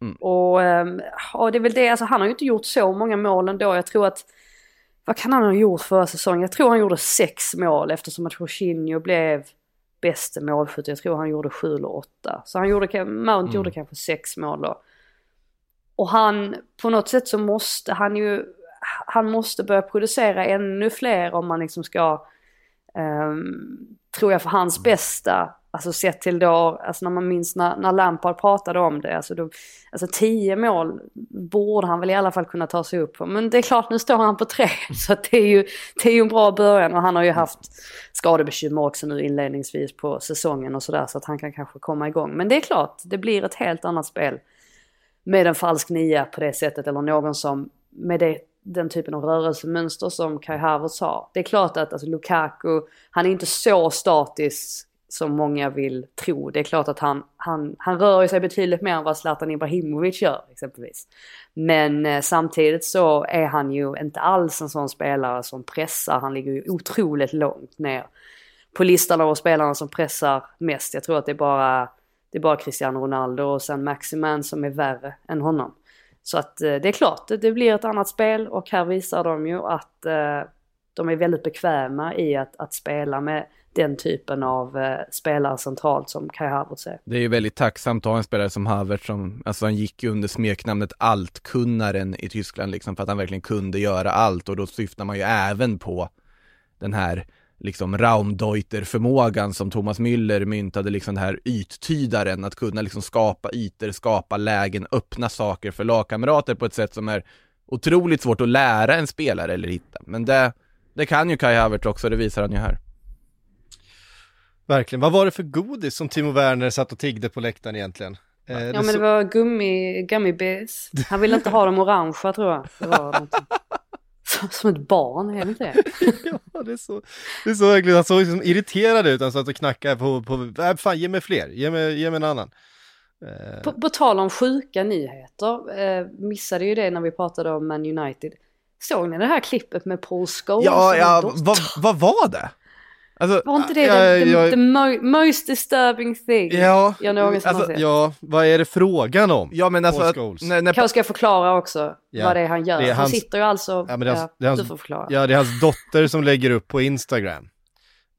Mm. Och ehm, ja, det är väl det, alltså han har ju inte gjort så många mål ändå. Jag tror att, vad kan han ha gjort förra säsongen? Jag tror han gjorde sex mål eftersom att Jorginho blev bäste målskytt. Jag tror han gjorde sju eller åtta. Så han gjorde, Mount Mm. gjorde kanske sex mål då. Och han, på något sätt så måste han ju, han måste börja producera ännu fler om man liksom ska, ehm, tror jag för hans bästa, alltså sett till då, alltså när man minns när, när Lampard pratade om det, alltså, då, alltså tio mål borde han väl i alla fall kunna ta sig upp på. Men det är klart, nu står han på tre, så det är ju, det är ju en bra början. Och han har ju haft skadebekymmer också nu inledningsvis på säsongen och sådär, så att han kan kanske komma igång. Men det är klart, det blir ett helt annat spel med en falsk nia på det sättet eller någon som med det, den typen av rörelsemönster som Kai Havertz har. Det är klart att alltså, Lukaku, han är inte så statisk som många vill tro. Det är klart att han, han, han rör sig betydligt mer än vad Zlatan Ibrahimovic gör exempelvis. Men eh, samtidigt så är han ju inte alls en sån spelare som pressar. Han ligger ju otroligt långt ner på listan av spelarna som pressar mest. Jag tror att det är bara, det är bara Cristiano Ronaldo och sen Maximan som är värre än honom. Så att eh, det är klart, det, blir ett annat spel och här visar de ju att eh, de är väldigt bekväma i att, att spela med den typen av eh, spelare centralt som Kai Havertz är. Det är ju väldigt tacksamt att ha en spelare som Havertz som, alltså han gick ju under smeknamnet Altkunnaren i Tyskland liksom för att han verkligen kunde göra allt och då syftar man ju även på den här liksom Raumdeuter-förmågan som Thomas Müller myntade, liksom den här yttydaren, att kunna liksom skapa ytor, skapa lägen, öppna saker för lagkamrater på ett sätt som är otroligt svårt att lära en spelare eller hitta. Men det, det kan ju Kai Havertz också, det visar han ju här. Verkligen. Vad var det för godis som Timo Werner satt och tiggde på läktaren egentligen? Eh, Ja men det var gummi, gummy bears. Han ville inte ha dem orangea tror jag. Det var. Som, ett barn, är det inte det? Ja, det är så, det är så verkligen, han såg liksom irriterad ut, han satt och knackade på, på äh, fan ge mig fler, ge mig, ge mig en annan. Eh, På, på tal om sjuka nyheter, eh, missade ju det när vi pratade om Man United. Såg ni det här klippet med Paul Scholes Ja, ja, vad, vad var det? Alltså, Var inte det Ja, the, the, jag- the mo- most disturbing thing ja, jag någonsin har alltså, sett? ja, vad är det frågan om? ja men alltså, Paul att, när, när, Kanske ska jag förklara också Ja, vad det är han gör. det är han hans- sitter ju alltså... Ja, men det är hans- det är hans- du får förklara. Ja, det är hans dotter som lägger upp på Instagram.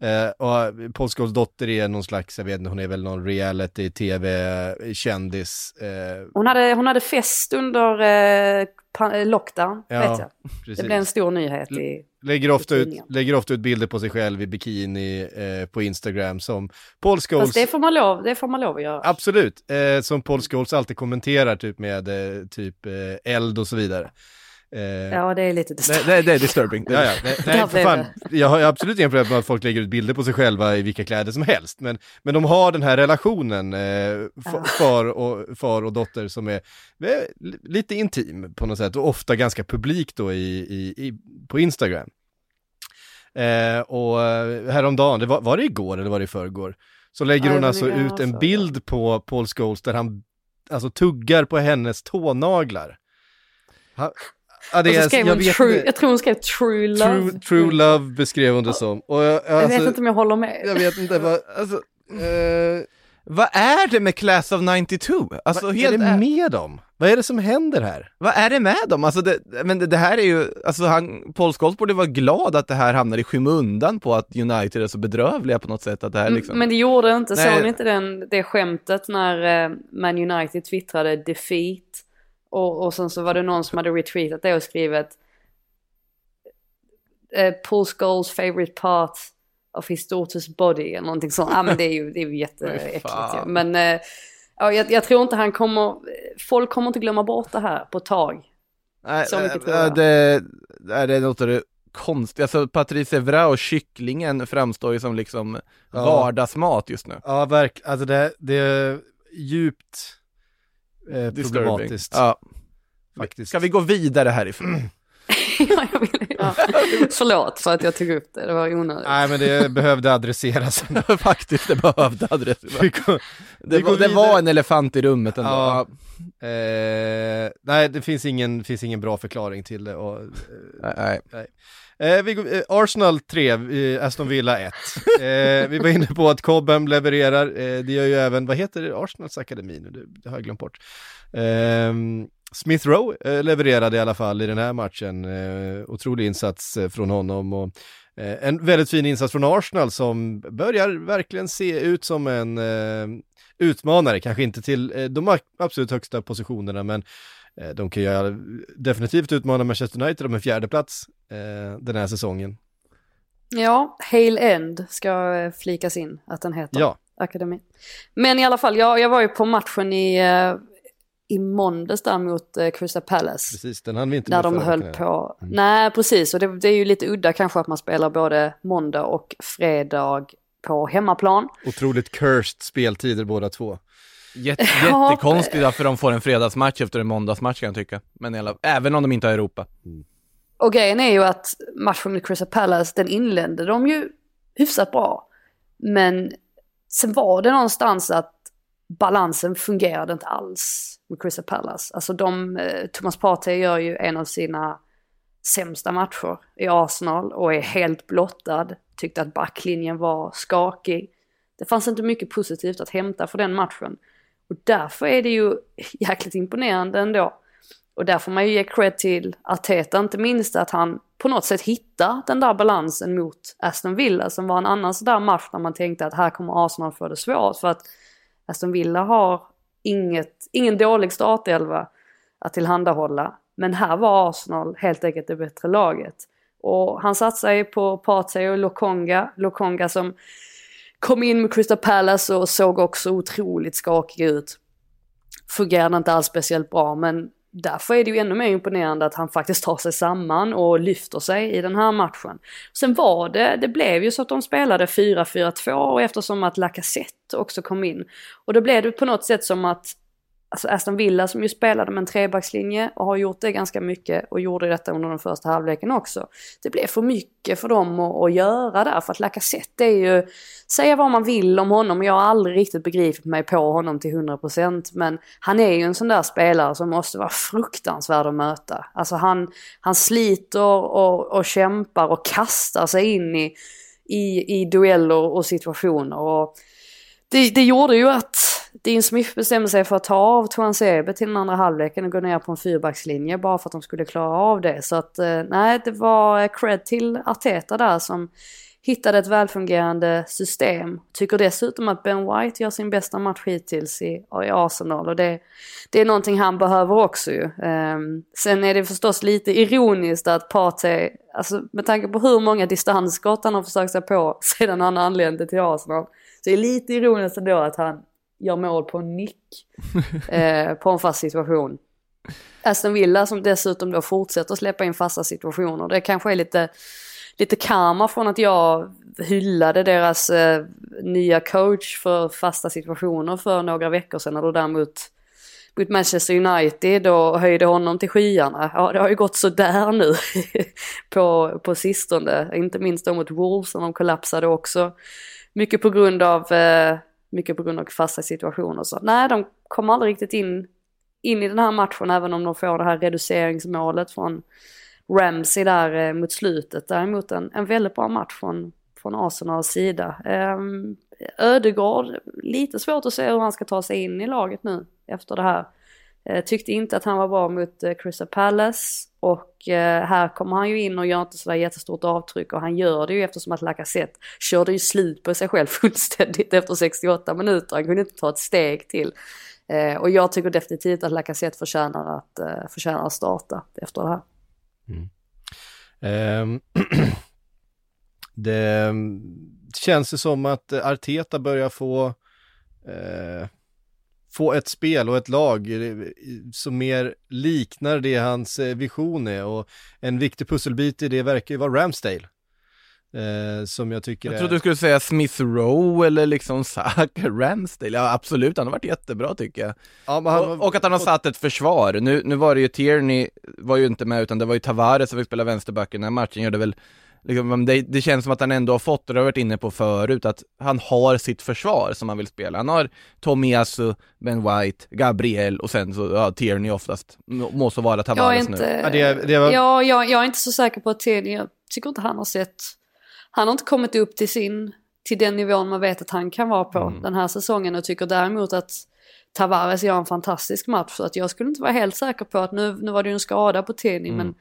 Eh, och Paul Scholes dotter är någon slags, jag vet inte, hon är väl någon reality-tv-kändis. Eh, Hon, hade, hon hade fest under eh, eh, lockdown, Ja, vet jag. precis. Det blev en stor nyhet i lägger, ofta ut, lägger ofta ut bilder på sig själv i bikini eh, på Instagram som Paul Scholes... Fast det får man lov, det får man lov att göra. Absolut, eh, som Paul Scholes alltid kommenterar typ med eh, typ eh, eld och så vidare. Eh, Ja, det är lite Det, disturbing. det, det är disturbing. Ja, ja. Nej, nej, för fan. Jag har absolut inga problem med att folk lägger ut bilder på sig själva i vilka kläder som helst. Men, men de har den här relationen, eh, far, och, far och dotter, som är eh, li- lite intim på något sätt. Och ofta ganska publik då i, i, i, på Instagram. Eh, och eh, häromdagen, det var, var det igår eller var det i förrgår? Så lägger Ja, hon alltså ut en bild på Paul Scholes där han alltså tuggar på hennes tånaglar. Han, ja, det Och så är- skrev jag vet true, jag tror hon skrev true love. True, true love beskrev hon det som. Och jag, Jag vet alltså, inte om jag håller med. jag vet inte vad, alltså, eh, Vad är det med Class of 92? Alltså vad helt är det med dem? Vad är det som händer här? Vad är det med dem? Alltså det, men det, det här är ju, alltså han, Paul Scholes borde vara glad att det här hamnar i skymundan på att United är så bedrövliga på något sätt, att det här liksom... Men det gjorde inte, Nej. såg ni inte den, det skämtet när eh, Man United twittrade defeat och, och sen så var det någon som hade retweetat det och skrivit eh, Paul Scholes favorite part of his daughter's body eller någonting sånt. Ja men det är ju, det är ju jätteäckligt ju. Men eh, ja, jag, jag tror inte han kommer, folk kommer inte glömma bort det här på ett tag. Nej, Så mycket äh, tror jag. det, det är något av det konstiga, alltså Patrice Evra och kycklingen framstår ju som liksom Ja. vardagsmat just nu. Ja, verk, alltså det, det är djupt eh, problematiskt Ja. faktiskt. Ska vi gå vidare härifrån? ja, jag vill, ja. Förlåt för att jag tog upp det, det var onödigt. Nej, men det behövde adresseras. Faktiskt, det behövde adress. Vi går- Det, var, det var en elefant i rummet ändå. Ja. Eh, nej, det finns ingen, finns ingen bra förklaring till det. Och, eh, Nej, nej. Eh, vi eh, Arsenal 3, eh, Aston Villa 1. Eh, vi var inne på att Cobham levererar, eh, det gör ju även, vad heter det, Arsenals akademi nu, det, det har jag glömt bort. Eh, Smith Rowe eh, levererade i alla fall i den här matchen, eh, otrolig insats eh, från honom och eh, en väldigt fin insats från Arsenal som börjar verkligen se ut som en eh, utmanare, kanske inte till eh, de absolut högsta positionerna men de kan ju definitivt utmana Manchester United om en fjärde plats eh, den här säsongen. Ja, Hale End ska eh, flikas in att den heter. Ja, Akademi. Men i alla fall, jag, jag var ju på matchen i, eh, i måndags där mot eh, Crystal Palace. precis, den hann vi inte Där de höll veckan. på. Nej, precis. Och det, det är ju lite udda kanske att man spelar både måndag och fredag på hemmaplan. Otroligt cursed speltider båda två. Jätte, Ja. jättekonstigt varför de får en fredagsmatch efter en måndagsmatch kan jag tycka. Men alla, även om de inte har Europa. Och grejen är ju att matchen med Crystal Palace, den inledde de ju hyfsat bra. Men sen var det någonstans att balansen fungerade inte alls med Crystal Palace. Alltså de, eh, Thomas Partey gör ju en av sina sämsta matcher i Arsenal och är helt blottad. Tyckte att backlinjen var skakig. Det fanns inte mycket positivt att hämta för den matchen. Och därför är det ju jäkligt imponerande ändå. Och där får man ju ge cred till Arteta, inte minst att han på något sätt hittar den där balansen mot Aston Villa som var en annan sådär match när man tänkte att här kommer Arsenal få det svårt för att Aston Villa har inget, ingen dålig startelva att tillhandahålla. Men här var Arsenal helt enkelt det bättre laget. Och han satsar ju på Partey och Lokonga, Lokonga som kom in med Crystal Palace och såg också otroligt skakig ut. Fungerade inte alls speciellt bra men därför är det ju ännu mer imponerande att han faktiskt tar sig samman och lyfter sig i den här matchen. Sen var det, det blev ju så att de spelade 4-4-2 och eftersom att Lacazette också kom in. Och då blev det på något sätt som att alltså Aston Villa som ju spelade med en trebackslinje och har gjort det ganska mycket och gjorde detta under den första halvleken också. Det blev för mycket för dem att, att göra där för att Lacazette är ju, säga vad man vill om honom jag har aldrig riktigt begripit mig på honom till 100% men han är ju en sån där spelare som måste vara fruktansvärd att möta. Alltså han, han sliter och, och kämpar och kastar sig in i, i, i dueller och situationer och det, det gjorde ju att Dean Smith bestämde sig för att ta av Tuan Sebe till den andra halvleken och gå ner på en fyrbackslinje bara för att de skulle klara av det. Så att eh, nej, det var cred till Arteta där som hittade ett välfungerande system. Tycker dessutom att Ben White gör sin bästa match hittills i, i Arsenal och det, det är någonting han behöver också ju. Um, sen är det förstås lite ironiskt att Partey, alltså med tanke på hur många distansskott han har försökt sig på sedan han anlände till Arsenal, så är det lite ironiskt ändå att han gör mål på en nick eh, på en fast situation. Aston Villa som dessutom då fortsätter släppa in fasta situationer. Det kanske är lite, lite karma från att jag hyllade deras eh, nya coach för fasta situationer för några veckor sedan. Och däremot mot Manchester United och höjde honom till skyarna. Ja, det har ju gått så där nu på, på sistone. Inte minst då mot Wolves som de kollapsade också. Mycket på grund av, eh, mycket på grund av fasta situationer. Så nej, de kom aldrig riktigt in in i den här matchen även om de får det här reduceringsmålet från Ramsey där eh, mot slutet. Däremot en, en väldigt bra match från, från Arsenals sida. Eh, Ödegård, lite svårt att se hur han ska ta sig in i laget nu efter det här. Eh, tyckte inte att han var bra mot eh, Crystal Palace och eh, här kommer han ju in och gör inte sådär jättestort avtryck och han gör det ju eftersom att Lacazette körde ju slut på sig själv fullständigt efter 68 minuter. Han kunde inte ta ett steg till. Eh, och jag tycker definitivt att Lacazette förtjänar att, eh, förtjänar att starta efter det här. Mm. Um, det känns det som att Arteta börjar få eh, få ett spel och ett lag som mer liknar det hans eh, vision är och en viktig pusselbit i det verkar ju vara Ramsdale. Eh, som jag tycker Jag trodde är... du skulle säga Smith Rowe eller liksom Saka Ramsdale. Ja absolut, han har varit jättebra tycker jag. Ja, han... och, och, att han har satt ett försvar. Nu, nu var det ju Tierney, var ju inte med utan det var ju Tavares som fick spela vänsterback i den här matchen, gör det väl Liksom, det, det, känns som att han ändå har fått, det har varit inne på förut, att han har sitt försvar som han vill spela. Han har Tomiyasu, Ben White, Gabriel och sen så, ja, Tierney oftast. Må så vara Tavares inte, nu. Ja, det, det var... ja jag, jag är inte så säker på att Tierney, jag tycker inte han har sett han har inte kommit upp till sin, till den nivån man vet att han kan vara på mm. den här säsongen och tycker däremot att Tavares gör en fantastisk match. Så att jag skulle inte vara helt säker på att nu, nu var det ju en skada på Tini mm. men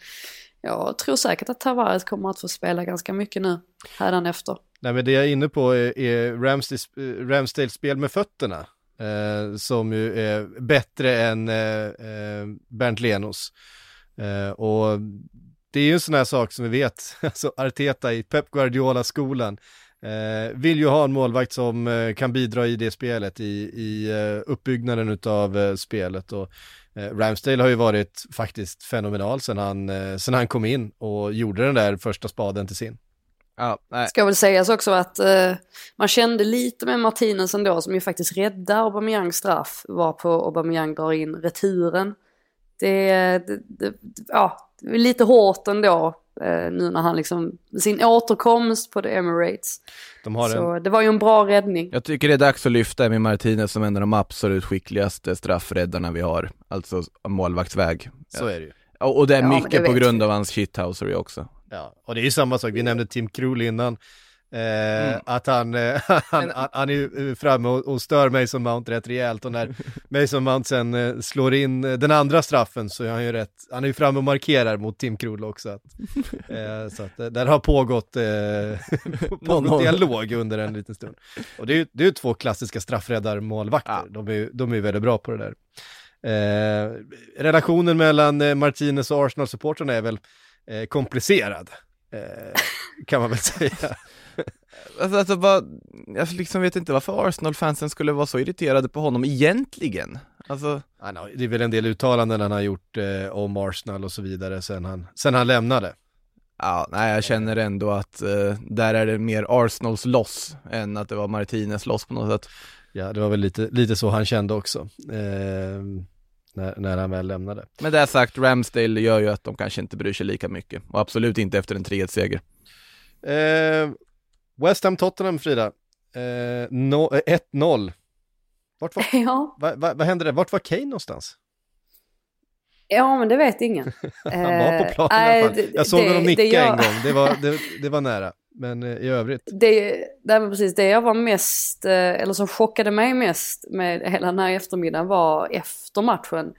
jag tror säkert att Tavares kommer att få spela ganska mycket nu hädanefter. Nej men det jag är inne på är, är Ramsdales, eh, Ramsdales spel med fötterna. Eh, som ju är bättre än eh, eh, Bernt Lenos. Eh, och det är ju en sån här sak som vi vet, alltså Arteta i Pep Guardiola-skolan eh, vill ju ha en målvakt som eh, kan bidra i det spelet, i, i eh, uppbyggnaden utav spelet och Ramsdale har ju varit faktiskt fenomenal sen han, sen han kom in och gjorde den där första spaden till sin. Ja, nej. Ska väl sägas också att uh, man kände lite med Martinez ändå som ju faktiskt räddar Aubameyangs straff var på Aubameyang drar in returen. Det, det, det ja, lite hårt ändå eh, nu när han liksom, sin återkomst på The Emirates. De har så en... det var ju en bra räddning. Jag tycker det är dags att lyfta Emi Martinez som en av de absolut skickligaste straffräddarna vi har, alltså målvaktsväg. Så är det ju. Och, och det är ja, mycket på grund vi. av hans shithousery också. Ja, och det är ju samma sak, vi nämnde Tim Krul innan. Eh, mm. Att han, eh, han, han, han, är framme och, och stör Mason Mount rätt rejält och när Mason Mount sen eh, slår in den andra straffen så är han ju rätt, han är ju framme och markerar mot Tim Krul också. Att, så att där har pågått, pågått dialog under en liten stund. Och det är ju det är två klassiska straffräddarmålvakter, ja. de, är, de är väldigt bra på det där. relationen mellan Martinez och Arsenal-supportrarna är väl komplicerad. kan man väl säga. Alltså, alltså vad, jag liksom vet inte varför Arsenal-fansen skulle vara så irriterade på honom egentligen. Alltså... det är väl en del uttalanden han har gjort eh, om Arsenal och så vidare sen han, sen han lämnade. Ja, nej jag känner ändå att eh, där är det mer Arsenals loss än att det var Martinez loss på något sätt. Ja, det var väl lite, lite så han kände också. Eh, när, när han väl lämnade. Med det sagt, Ramsdale gör ju att de kanske inte bryr sig lika mycket och absolut inte efter en 3-1-seger. Eh, West Ham Tottenham Frida, eh, no, 1-0. Eh, Vart var, ja. va, va, vad hände där? Vart var Kane någonstans? Ja, men det vet ingen. Han var på planen äh, i alla fall. Jag såg det, honom nicka jag... en gång, det var, det, det var nära. Men eh, i övrigt? Det, det, precis, det jag var mest, eller som chockade mig mest med hela den här eftermiddagen var efter matchen.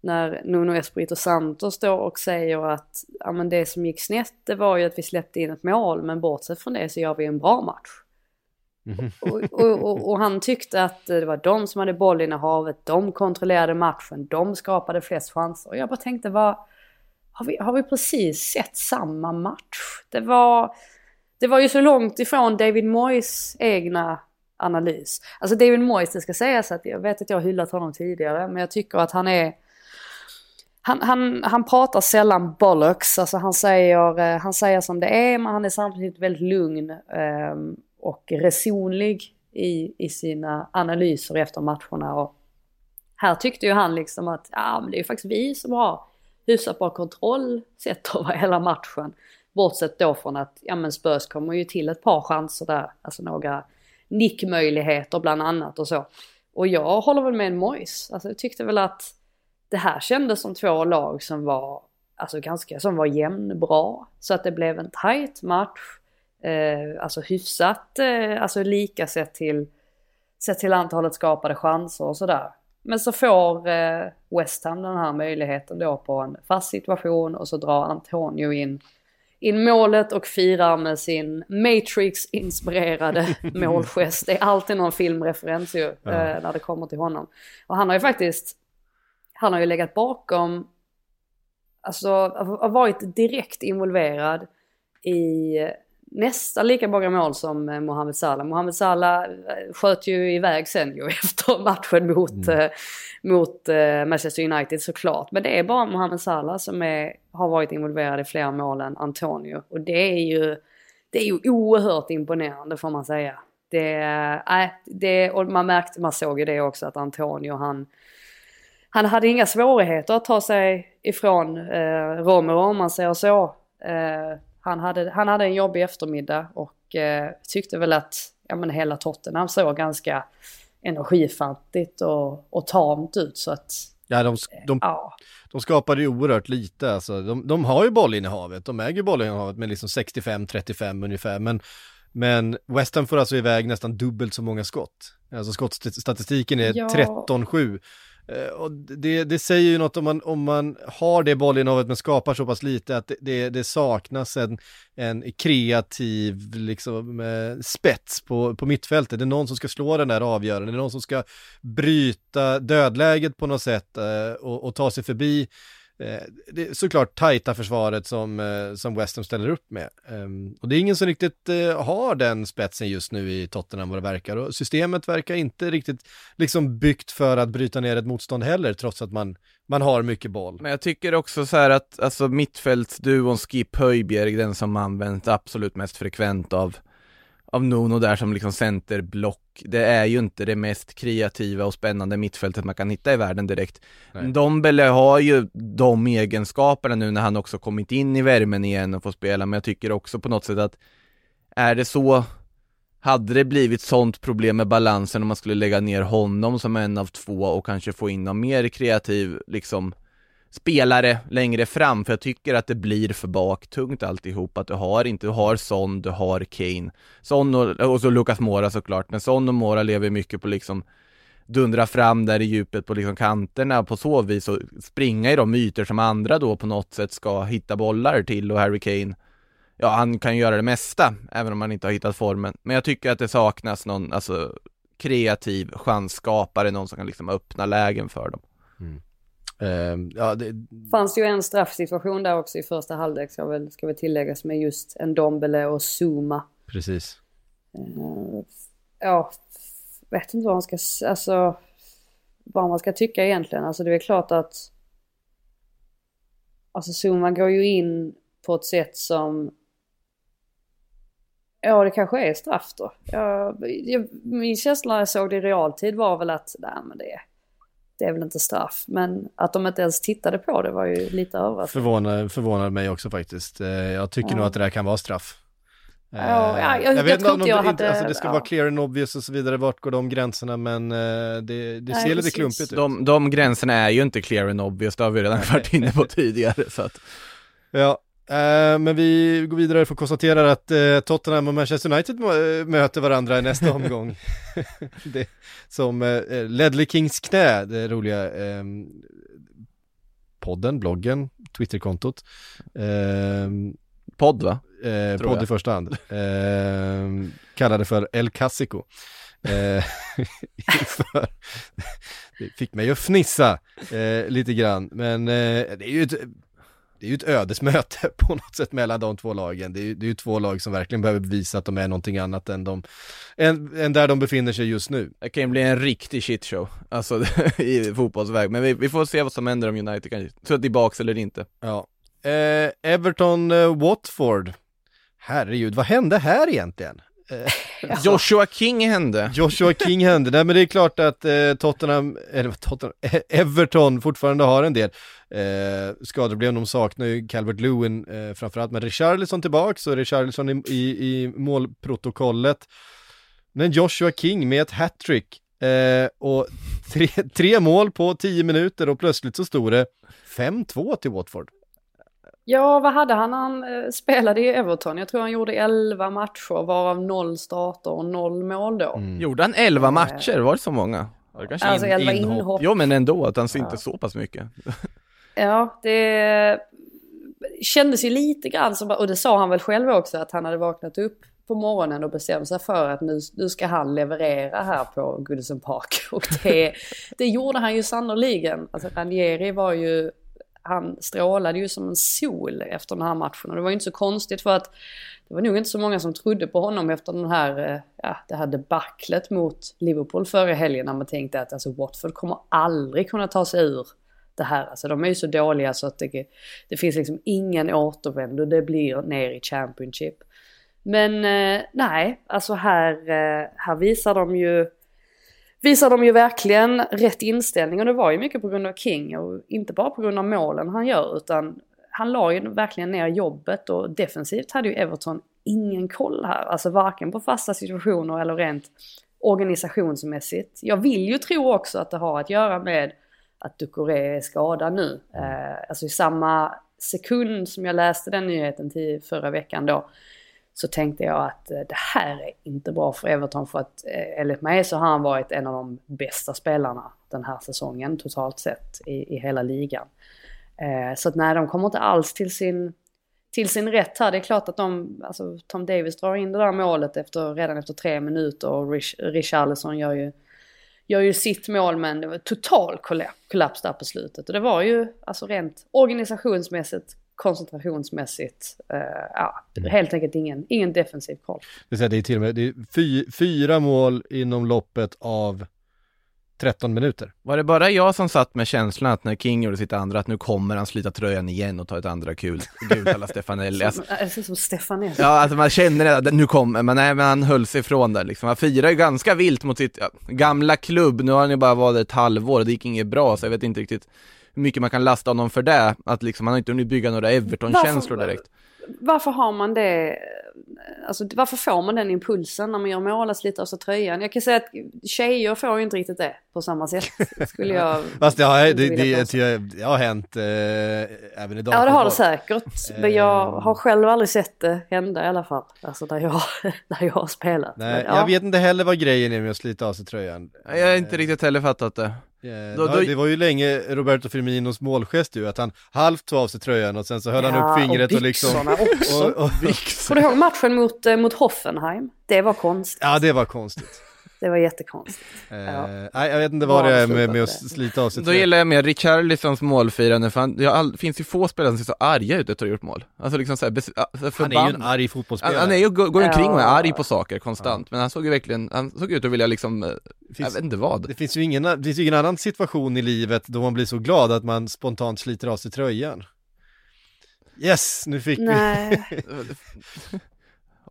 När Nuno Espirito Santos står och säger att ja, men det som gick snett det var ju att vi släppte in ett mål men bortsett från det så gör vi en bra match. Mm. Och, och, och, och, han tyckte att det var de som hade bollinnehavet, de kontrollerade matchen, de skapade flest chanser. Och jag bara tänkte, vad, har, vi, har vi precis sett samma match? Det var, det var ju så långt ifrån David Moyes egna analys. Alltså David Moyes, det ska sägas att jag vet att jag har hyllat honom tidigare, men jag tycker att han är han, han, han pratar sällan bollocks, alltså han säger, eh, han säger som det är men han är samtidigt väldigt lugn ehm, och resonlig i, i sina analyser efter matcherna. Och här tyckte ju han liksom att ja, men det är ju faktiskt vi som har hyfsat bra kontroll sett över hela matchen. Bortsett då från att ja, men Spurs kommer ju till ett par chanser där, alltså några nickmöjligheter bland annat och så. Och jag håller väl med en Mois. Alltså jag tyckte väl att det här kändes som två lag som var, alltså ganska, som var jämnbra. Så att det blev en tight match. Eh, alltså hyfsat, eh, alltså lika sett till, sett till antalet skapade chanser och sådär. Men så får eh, West Ham den här möjligheten då på en fast situation och så drar Antonio in in målet och firar med sin Matrix-inspirerade målgest. Det är alltid någon filmreferens ju eh, när det kommer till honom. Och han har ju faktiskt, han har ju legat bakom, alltså har varit direkt involverad i nästan lika många mål som eh, Mohamed Salah. Mohamed Salah eh, sköt ju iväg sen ju efter matchen mot, mm. eh, mot Manchester United såklart. Men det är bara Mohamed Salah som är, har varit involverad i fler mål än Antonio. Och det är ju, det är ju oerhört imponerande får man säga. Det, äh, det, och man märkte, man såg ju det också att Antonio han, han hade inga svårigheter att ta sig ifrån eh, Romero om man säger så. Eh, han hade, han hade en jobbig eftermiddag och eh, tyckte väl att ja, men hela Tottenham såg ganska energifattigt och, och tamt ut så att... Ja, de, de, ja. de skapade ju oerhört lite alltså. De, de har ju bollinnehavet, de äger bollinnehavet med liksom 65-35 ungefär, men men West Ham får alltså iväg nästan dubbelt så många skott. Alltså skottstatistiken är ja. 13-7 Eh, Eh, och det, det säger ju något om man, om man har det bollinnehavet men skapar så pass lite att det, det saknas en, en kreativ liksom, eh, spets på, på mittfältet. Det är någon som ska slå den där avgörande, det är någon som ska bryta dödläget på något sätt eh, och, och ta sig förbi Eh, det är såklart tajta försvaret som, eh, som West Ham ställer upp med. Ehm, och det är ingen som riktigt eh, har den spetsen just nu i Tottenham vad det verkar. Och systemet verkar inte riktigt liksom byggt för att bryta ner ett motstånd heller, trots att man, man har mycket boll. Men jag tycker också så här att, alltså mittfältsduon Skip Höjbjerg, den som används absolut mest frekvent av av Nuno där som liksom centerblock. Det är ju inte det mest kreativa och spännande mittfältet man kan hitta i världen direkt. Nej. Dombele har ju de egenskaperna nu när han också kommit in i värmen igen och får spela, men jag tycker också på något sätt att är det så hade det blivit sånt problem med balansen om man skulle lägga ner honom som en av två och kanske få in någon mer kreativ liksom spelare längre fram, för jag tycker att det blir för baktungt alltihop, att du har inte, du har Son, du har Kane, Son och, och så Lucas Mora såklart, men Son och Mora lever mycket på liksom dundra fram där i djupet på liksom kanterna på så vis och springa i de ytor som andra då på något sätt ska hitta bollar till och Harry Kane Ja, han kan göra det mesta, även om han inte har hittat formen. Men jag tycker att det saknas någon, alltså kreativ chansskapare, någon som kan liksom öppna lägen för dem. Mm. Uh, ja, det... Fanns ju en straffsituation där också i första halvlek ska väl, ska väl tilläggas med just en Dombele och Zuma. Precis. Uh, ja, vet inte vad man ska, alltså vad man ska tycka egentligen. Alltså det är klart att Alltså Zuma går ju in på ett sätt som Ja, det kanske är straff då. Jag, jag, min känsla när jag såg det i realtid var väl att, nej men det, det är väl inte straff. Men att de inte ens tittade på det var ju lite överraskande. Förvånar, förvånar mig också faktiskt. Eh, jag tycker ja. nog att det där kan vara straff. Ja, ja, jag, jag, jag vet inte om de, hade, alltså det ska ja. vara clear and obvious och så vidare, vart går de gränserna, men eh, det, det Nej, ser lite klumpigt ut. De, de gränserna är ju inte clear and obvious, det har vi redan varit inne på tidigare. Så att... Ja, Uh, men vi går vidare och konstaterar att uh, Tottenham och Manchester United möter varandra i nästa omgång. det, som uh, Ledley Kings knä, det roliga. Um, podden, bloggen, Twitterkontot. Eh, Podd va? eh, podd jag. i första hand. Eh, kallade för El Casico. Eh, för, det fick mig att fnissa eh, lite grann, men eh, det är ju ett det är ju ett ödesmöte på något sätt mellan de två lagen. Det är, det är ju två lag som verkligen behöver bevisa att de är någonting annat än, de, än, än där de befinner sig just nu. Det kan ju bli en riktig shitshow, alltså i fotbollsväg. Men vi, vi får se vad som händer om United kan ta tillbaks eller inte. Ja. Eh, Everton eh, Watford. Herregud, vad hände här egentligen? Joshua King hände. Joshua King hände. Nej men det är klart att eh, Tottenham, eller Tottenham, eh, Everton fortfarande har en del eh, skadeproblem. De saknar ju Calvert Lewin eh, framförallt, men Richarlison tillbaks och Richarlison i, i, i målprotokollet. Men Joshua King med ett hattrick eh, och tre, tre mål på tio minuter och plötsligt så stod det 5-2 till Watford. Ja, vad hade han han eh, spelade i Everton? Jag tror han gjorde 11 matcher, varav noll starter och noll mål då. Mm. Gjorde han 11 matcher? Var det så många? Var det kanske Alltså in- 11 inhopp. Jo men ändå, att han inte så pass mycket. Ja, det kändes ju lite grann som, och det sa han väl själv också, att han hade vaknat upp på morgonen och bestämt sig för att nu, nu ska han leverera här på Goodison Park. Och det, det gjorde han ju sannoliken. Alltså Ranieri var ju, han strålade ju som en sol efter den här matchen. Och det var ju inte så konstigt för att det var nog inte så många som trodde på honom efter den här, eh, ja, det här debaclet mot Liverpool förra helgen när man tänkte att alltså, Watford kommer aldrig kunna ta sig ur det här. Alltså de är ju så dåliga så att det, det finns liksom ingen återvändo. Det blir ner i Championship. Men eh, nej, alltså här, eh, här visar de ju visar de ju verkligen rätt inställning och det var ju mycket på grund av King och inte bara på grund av målen han gör utan han la ju verkligen ner jobbet och defensivt hade ju Everton ingen koll här. Alltså varken på fasta situationer eller rent organisationsmässigt. Jag vill ju tro också att det har att göra med att Ducoré är skadad nu. Eh, alltså i samma sekund som jag läste den nyheten till förra veckan då så tänkte jag att eh, det här är inte bra för Everton för att eh, enligt mig så har han varit en av de bästa spelarna den här säsongen totalt sett i, i hela ligan. Eh, så att nej, de kommer inte alls till sin, till sin rätt här. Det är klart att de, alltså Tom Davis drar in det där målet efter, redan efter tre minuter och Rich, Richarlison gör ju, gör ju sitt mål men det var total kollaps där på slutet. Och det var ju alltså rent organisationsmässigt, koncentrationsmässigt, eh, ja, helt enkelt ingen, ingen defensiv koll. Det här, det är till och med det är fy, fyra mål inom loppet av 13 minuter. Var det bara jag som satt med känslan att när King gjorde sitt andra, att nu kommer han slita tröjan igen och ta ett andra kul, gult alla Stefanelli. Alltså, Som, äh, som Stefanelli. ja, alltså man känner det, att nu kommer, men nej, men han höll sig ifrån där liksom. Han firar ju ganska vilt mot sitt ja, gamla klubb, nu har han ju bara varit ett halvår, det gick inget bra, så jag vet inte riktigt mycket man kan lasta honom för det, att liksom, han har inte hunnit bygga några Everton-känslor Varför- direkt. Varför har man det, alltså varför får man den impulsen när man gör mål att slita av sig tröjan? Jag kan säga att tjejer får ju inte riktigt det på samma sätt. Skulle jag Fast det har, det, det, det har hänt eh, även idag. Ja det har det säkert. Men jag Eh. har själv aldrig sett det hända i alla fall. Alltså där jag, där jag har spelat. Nej, Men, ja. jag vet inte heller vad grejen är med att slita av sig tröjan. Jag har inte riktigt heller fattat det. Eh, Då- det, då- det var ju länge Roberto Firminos målgest ju, att han halvt tog av sig tröjan och sen så höll han Ja, upp fingret och, och liksom... också. Och, och, Kommer du ihåg matchen mot, eh, mot Hoffenheim? Det var konstigt. ja, det var konstigt. Det var jättekonstigt. Eh, Ja. Nej, jag vet inte vad det är med, med att det. slita av sig Då gillar jag mer Richarlisons målfirande, för han, jag, all, finns ju få spelare som ser så arga ut efter att ha gjort mål. Alltså liksom såhär, bes, alltså Han är ju en förband- arg Han, fotbollsspelare. han är ju, går går omkring och är Ja. arg på saker konstant, men han såg ju verkligen, han såg ut att vilja liksom, eh, jag finns- vet inte vad. Det finns ju ingen, det finns ju ingen annan situation i livet då man blir så glad att man spontant sliter av sig tröjan. Yes, nu fick Nej. Vi,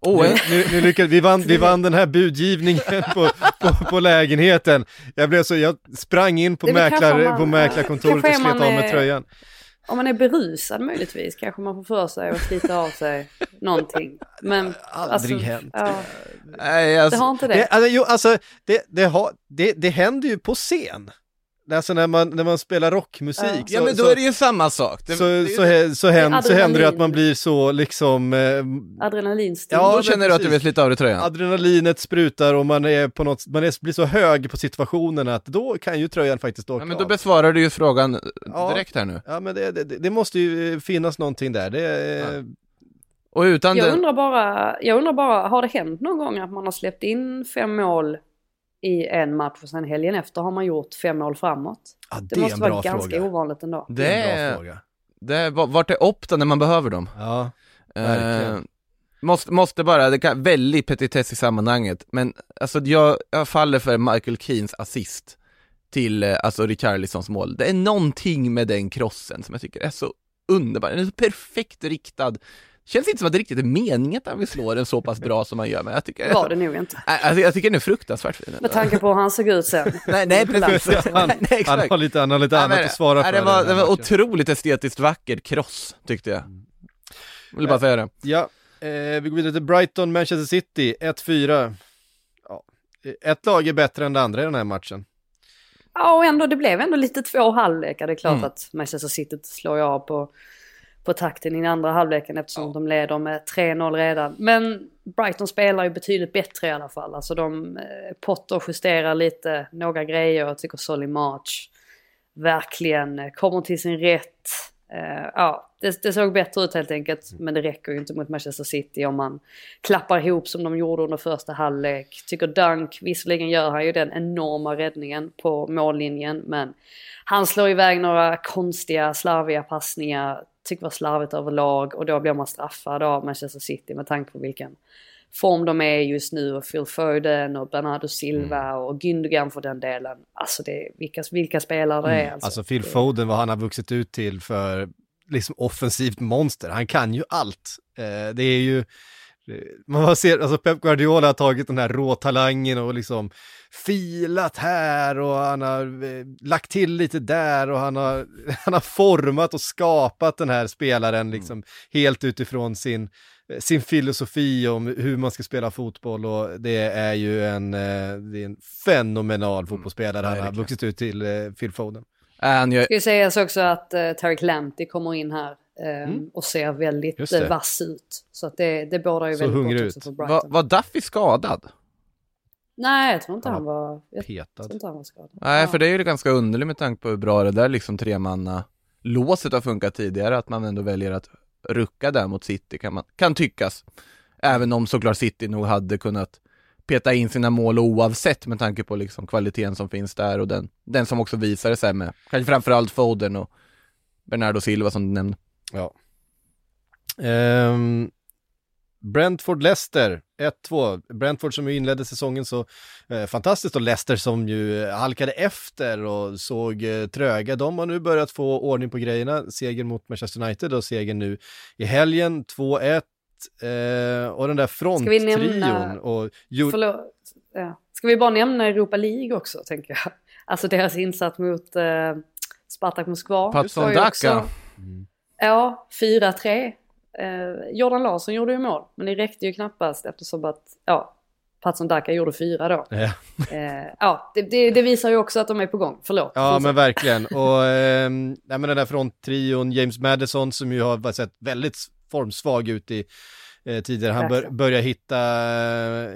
en- nu, nu lyckades vi, vann, vi vann den här budgivningen på, på, på lägenheten. Jag blev så, jag sprang in på, Det mäklar, man- på mäklarkontoret och slet av mig tröjan. Om man är berusad möjligtvis kanske man får för sig att slita av sig någonting. Men Aldrig hänt. Ja, nej, det alltså, har inte det. Det, alltså, jo, alltså, det, det, har, det, det händer ju på scen. Alltså när man, när man spelar rockmusik Ja. så, Ja men då så, är det ju samma sak. Det, så, det ju- så, hä- så, händer, så händer det att man blir så liksom eh, Adrenalinstig. Ja, då känner du att du vill slita av dig tröjan. adrenalinet sprutar och man är på något, man är, blir så hög på situationen att då kan ju tröjan faktiskt åka Ja, men då av. besvarar du ju frågan Ja. direkt här nu. Ja men det, det, det måste ju eh, finnas någonting där, Ja. Och utan Jag undrar, bara, jag undrar bara, har det hänt någon gång att man har släppt in fem mål i en match och sen helgen efter har man gjort fem mål framåt? ja, Det, det är måste vara ganska fråga. ovanligt ändå. Det är en Det, bra fråga. det, vart är Opta när man behöver dem? Ja, Eh, måste, måste bara, det kan, väldigt petitess i sammanhanget, men alltså jag, jag faller för Michael Keens assist till eh, alltså Richarlisons mål. Det är någonting med den krossen som jag tycker är så underbar, den är så perfekt riktad. Känns inte som att det riktigt är meningen att han vill slå den så pass bra som han gör, men jag tycker, Var det nog inte. Alltså, jag tycker den är fruktansvärt fin. Med tanke på hur han såg ut sen. Nej, nej precis. han, nej, nej, han exakt. har lite, han har lite Nej, annat men- att svara nej, för. det var, det var otroligt estetiskt vacker kross, tyckte jag. Vill bara säga det. Ja, eh, vi går vidare till Brighton, Manchester City, 1-4. Ja, eh, ett lag är bättre än det andra i den här matchen. Ja, och ändå, det blev ändå lite två halvlekar. Det är klart Mm. att Manchester City slår ju av på, på takten i den andra halvleken eftersom de leder med 3-0 redan. Men Brighton spelar ju betydligt bättre i alla fall. Alltså de, eh, Potter justerar lite några grejer. Jag tycker Solly March verkligen eh, kommer till sin rätt. Eh, ja, det, det såg bättre ut helt enkelt. Men det räcker ju inte mot Manchester City om man klappar ihop som de gjorde under första halvlek. Tycker Dunk, visserligen gör han ju den enorma räddningen på mållinjen. Men han slår iväg några konstiga, slarviga passningar. Tycker var slarvigt överlag. Och då blir man straffad av Manchester City med tanke på vilken form de är just nu. Och Phil Foden och Bernardo Silva och Gündogan för den delen. Alltså det vilka, vilka spelare det är. Alltså Phil Det- Foden, vad han har vuxit ut till för liksom offensivt monster. Han kan ju allt. Eh, det är ju, man ser, alltså Pep Guardiola har tagit den här råtalangen och liksom filat här och han har eh, lagt till lite där och han har, han har format och skapat den här spelaren liksom helt utifrån sin, eh, sin filosofi om hur man ska spela fotboll och det är ju en, eh, det är en fenomenal fotbollsspelare han har vuxit ut till, eh, Phil Foden. Äh, ska ju sägas också att uh, Tarek Lamptey kommer in här eh, och ser väldigt vass ut. Så att det, det bådar ju Så väldigt hungrig gott också ut. för var, Brighton. var Duffy skadad? Nej, jag tror inte han var... Jag Petad. tror inte han var skadad. Nej, Ja. för det är ju ganska underligt med tanke på hur bra det där liksom tremanna låset har funkat tidigare, att man ändå väljer att rucka där mot City kan, man, kan tyckas. Även om såklart City nog hade kunnat peta in sina mål oavsett med tanke på liksom kvaliteten som finns där och den, den som också visade sig med, kanske framförallt Foden och Bernardo Silva som du nämnde. Ja. Ehm, Brentford-Leicester 1-2. Brentford som ju inledde säsongen så eh, fantastiskt och Leicester som ju eh, halkade efter och såg eh, tröga. De har nu börjat få ordning på grejerna. Seger mot Manchester United och seger nu i helgen 2-1. Eh, och den där Ska vi nämna- fronttrion och Förlåt. Ja. Ska vi bara nämna Europa League också, tänker jag. Alltså deras insats mot eh, Spartak Moskva. Patson Daka. också- Ja, 4-3. Eh, Jordan Larsson gjorde ju mål, men det räckte ju knappast eftersom att, ja, Patson Daka gjorde fyra då. Ja. Eh, ja, det, det, det visar ju också att de är på gång. Förlåt. Ja men verkligen. Och nej, men den där fronttrion, James Madison som ju har sett väldigt formsvag ut i eh, tidigare. Han bör, börjar hitta,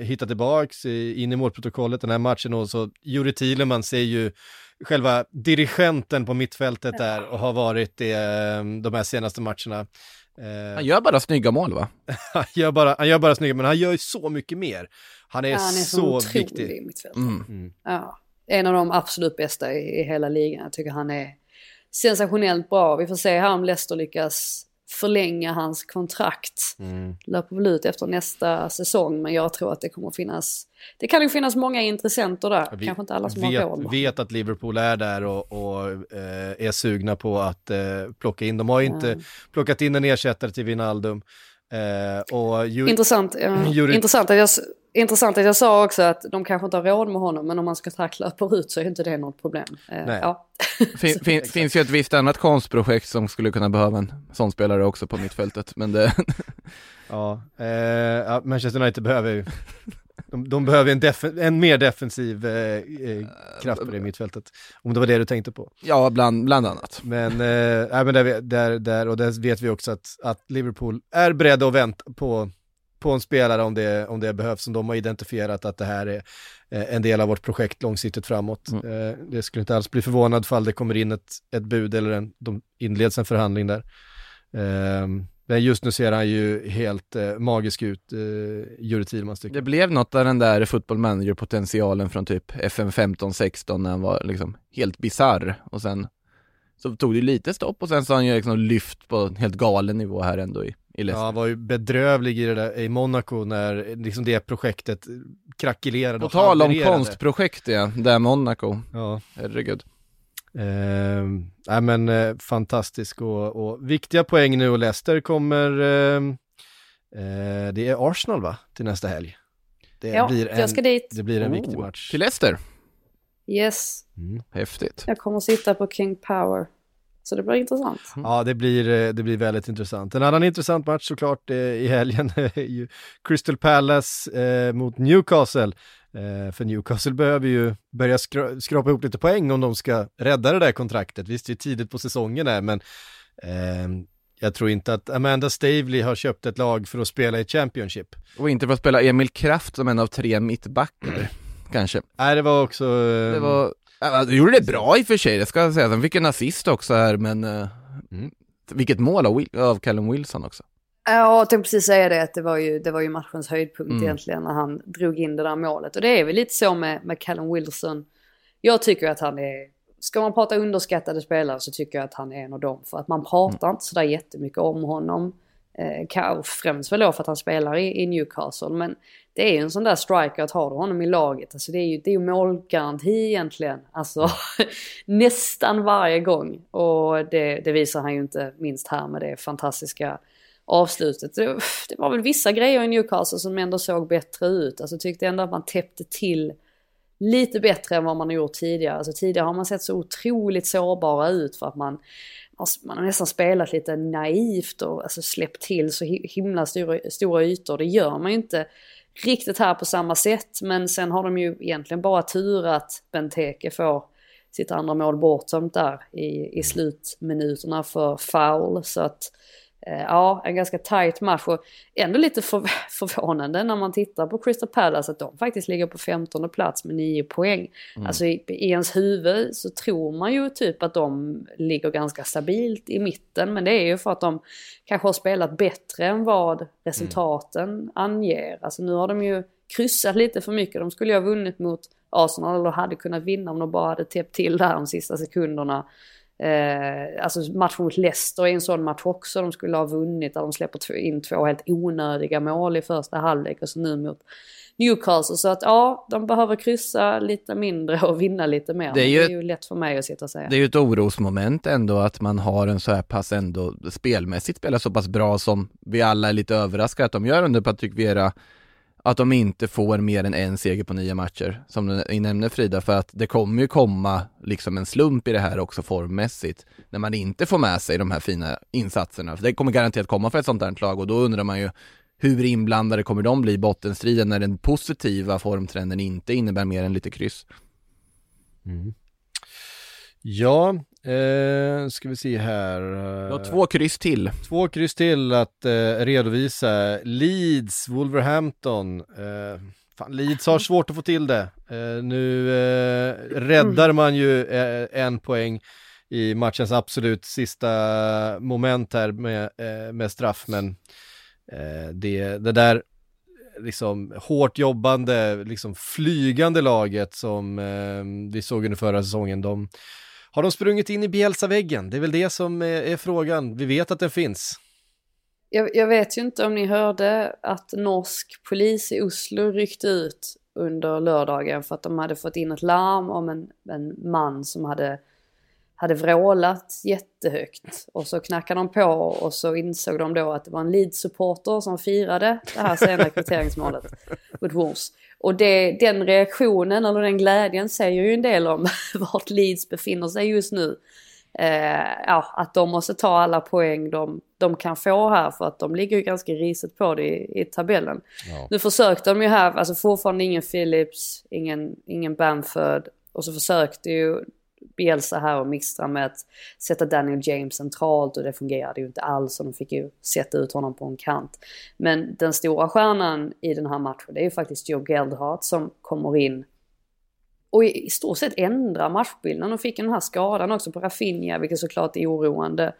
hitta tillbaks in i målprotokollet den här matchen och så Juri Thielemann är ju själva dirigenten på mittfältet där och har varit det ehm, de här senaste matcherna. Eh, Han gör bara snygga mål va? han, gör bara, han gör bara snygga, men han gör ju så mycket mer. Han är, Ja, han är så, så viktig. mittfältare. Mm. Ja, en av de absolut bästa i, i hela ligan. Jag tycker han är sensationellt bra. Vi får se här om Leicester lyckas förlänga hans kontrakt. Mm. Löper väl ut efter nästa säsong men jag tror att det kommer finnas Det kan ju finnas många intressenter där. Vi Kanske inte alla som har råd. vet, vet att Liverpool är där och, och eh, är sugna på att eh, plocka in. De har ju inte plockat in en ersättare till Wijnaldum. Eh, och ju, Intressant, ja. Juri- intressant, att jag, intressant att jag sa också att de kanske inte har råd med honom men om man ska tackla på ut så är inte det något problem. Eh, Nej. Ja. Fin, fin, finns ju ett visst annat konstprojekt som skulle kunna behöva en sån spelare också på mittfältet, men det, ja, eh, ja, Manchester United behöver ju De, de behöver en, en mer defensiv eh, eh, kraft på det mittfältet. Om det var det du tänkte på. Ja, bland, bland annat. Men, eh, nej, men där, där, där, och där vet vi också att, att Liverpool är beredda att vänta på, på en spelare om det, om det behövs, som de har identifierat att det här är eh, en del av vårt projekt långsiktigt framåt. Mm. Eh, det skulle inte alls bli förvånad fall det kommer in ett, ett bud eller en, de inleds en förhandling där. Eh, men just nu ser han ju helt eh, magisk ut, eh, Jure Thielmans tycker Det blev något av den där football manager-potentialen från typ FM 15-16 när han var liksom helt bizarr och sen så tog det lite stopp och sen så har han ju liksom lyft på en helt galen nivå här ändå i, i Ja, Leicester. han var ju bedrövlig i det där i Monaco när liksom det projektet krackelerade På och tal om konstprojekt ja, där Monaco, Ja, herregud. eh, nej men eh, fantastisk och, och viktiga poäng nu och Leicester kommer, eh, eh, det är Arsenal va, till nästa helg? Det Ja, blir en, jag ska dit. det blir en Oh, viktig match. Till Leicester, Yes, Mm. häftigt. jag kommer att sitta på King Power. Så det blir intressant. Ja, det blir, eh, det blir väldigt intressant. En annan intressant match såklart eh, i helgen är ju Crystal Palace eh, mot Newcastle. Eh, för Newcastle behöver ju börja skra- skrapa ihop lite poäng om de ska rädda det där kontraktet. Visst, det är tidigt på säsongen där, men eh, jag tror inte att Amanda Stavely har köpt ett lag för att spela i Championship. Och inte för att spela Emil Kraft som en av tre mittbackar, kanske. Nej, det var också... Eh, Det var, ja, du gjorde det bra i och för sig, det ska jag säga. Sen fick en assist också här, men eh, Mm. vilket mål av, av Callum Wilson också. Ja, jag tänkte precis säga det att det var ju, det var ju matchens höjdpunkt Mm. egentligen när han drog in det där målet. Och det är väl lite så med, med Callum Wilson. Jag tycker att han är, ska man prata underskattade spelare så tycker jag att han är en av dem. För att man pratar inte sådär jättemycket om honom. Eh, främst väl då för att han spelar i, i Newcastle. Men det är ju en sån där striker att ha honom i laget. Alltså det är ju, det är ju målgaranti egentligen. Alltså nästan varje gång. Och det, det visar han ju inte minst här med det fantastiska avslutet. Det, det var väl vissa grejer i Newcastle som ändå såg bättre ut. Alltså tyckte ändå att man täppte till lite bättre än vad man har gjort tidigare. Alltså tidigare har man sett så otroligt sårbara ut för att man, man har nästan spelat lite naivt och alltså släppt till så hi- himla stora, stora ytor. Det gör man ju inte riktigt här på samma sätt. Men sen har de ju egentligen bara tur att Benteke får sitt andra mål bortom där i, i slutminuterna för foul. Så att ja, en ganska tight match och ändå lite för, förvånande när man tittar på Crystal Palace att de faktiskt ligger på 15 plats med 9 poäng. Alltså i, i ens huvud så tror man ju typ att de ligger ganska stabilt i mitten men det är ju för att de kanske har spelat bättre än vad resultaten anger. Alltså nu har de ju kryssat lite för mycket. De skulle ju ha vunnit mot Arsenal eller hade kunnat vinna om de bara hade täppt till där de sista sekunderna. Eh, alltså matchen mot Leicester är en sån match också. De skulle ha vunnit där de släpper in två helt onödiga mål i första halvlek och så nu mot Newcastle. Så att ja, de behöver kryssa lite mindre och vinna lite mer. Det är ju- det är ju lätt för mig att sitta och säga. Det är ju ett orosmoment ändå att man har en så här pass ändå spelmässigt spelar så pass bra som vi alla är lite överraskade att de gör under Patrik Vera. Att de inte får mer än en seger på nio matcher, som du nämner Frida, för att det kommer ju komma liksom en slump i det här också formmässigt, när man inte får med sig de här fina insatserna. För det kommer garanterat komma för ett sånt här lag och då undrar man ju hur inblandade kommer de bli i bottenstriden när den positiva formtrenden inte innebär mer än lite kryss? Mm. Ja, eh, ska vi se här. Du har två kryss till. Två kryss till att eh, redovisa. Leeds, Wolverhampton. Eh, fan, Leeds har svårt att få till det. Eh, nu eh, räddar man ju eh, en poäng i matchens absolut sista moment här med, eh, med straff, men eh, det, det där liksom hårt jobbande, liksom flygande laget som eh, vi såg under förra säsongen, de har de sprungit in i Bielsa-väggen? Det är väl det som är, är frågan. Vi vet att den finns. Jag, jag vet ju inte om ni hörde att norsk polis i Oslo ryckte ut under lördagen för att de hade fått in ett larm om en, en man som hade, hade vrålat jättehögt. Och så knackade de på och så insåg de då att det var en Leeds-supporter som firade det här sena kvitteringsmålet mot Wolves. Och det, den reaktionen eller den glädjen säger ju en del om vart Leeds befinner sig just nu. eh, ja, att de måste ta alla poäng de, de kan få här för att de ligger ju ganska riset på det i, i tabellen. Ja. Nu försökte de ju här, alltså fortfarande ingen Phillips, ingen, ingen Bamford och så försökte ju Bielsa här och mixtra med att sätta Daniel James centralt och det fungerade ju inte alls och de fick ju sätta ut honom på en kant. Men den stora stjärnan i den här matchen det är ju faktiskt Joe Geldhart som kommer in och i stort sett ändrar matchbilden och fick den här skadan också på Rafinha vilket såklart är oroande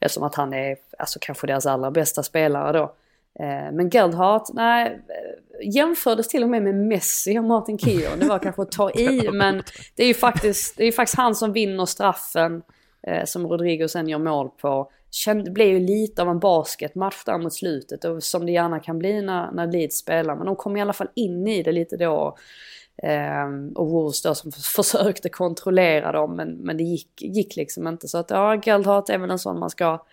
eftersom att han är alltså kanske deras allra bästa spelare då. Eh, Men Geldhart, nej, eh, jämfördes till och med med Messi och Martin Keown. Det var kanske att ta i, men det är ju faktiskt, det är faktiskt han som vinner straffen eh, som Rodrigo sen gör mål på. Det blev ju lite av en basketmatch där mot slutet, och som det gärna kan bli när, när Leeds spelar. Men de kom i alla fall in i det lite då. Ehm, och Wolves då som försökte kontrollera dem, men, men det gick, gick liksom inte. Så att ja, Geldhart är väl en sån man ska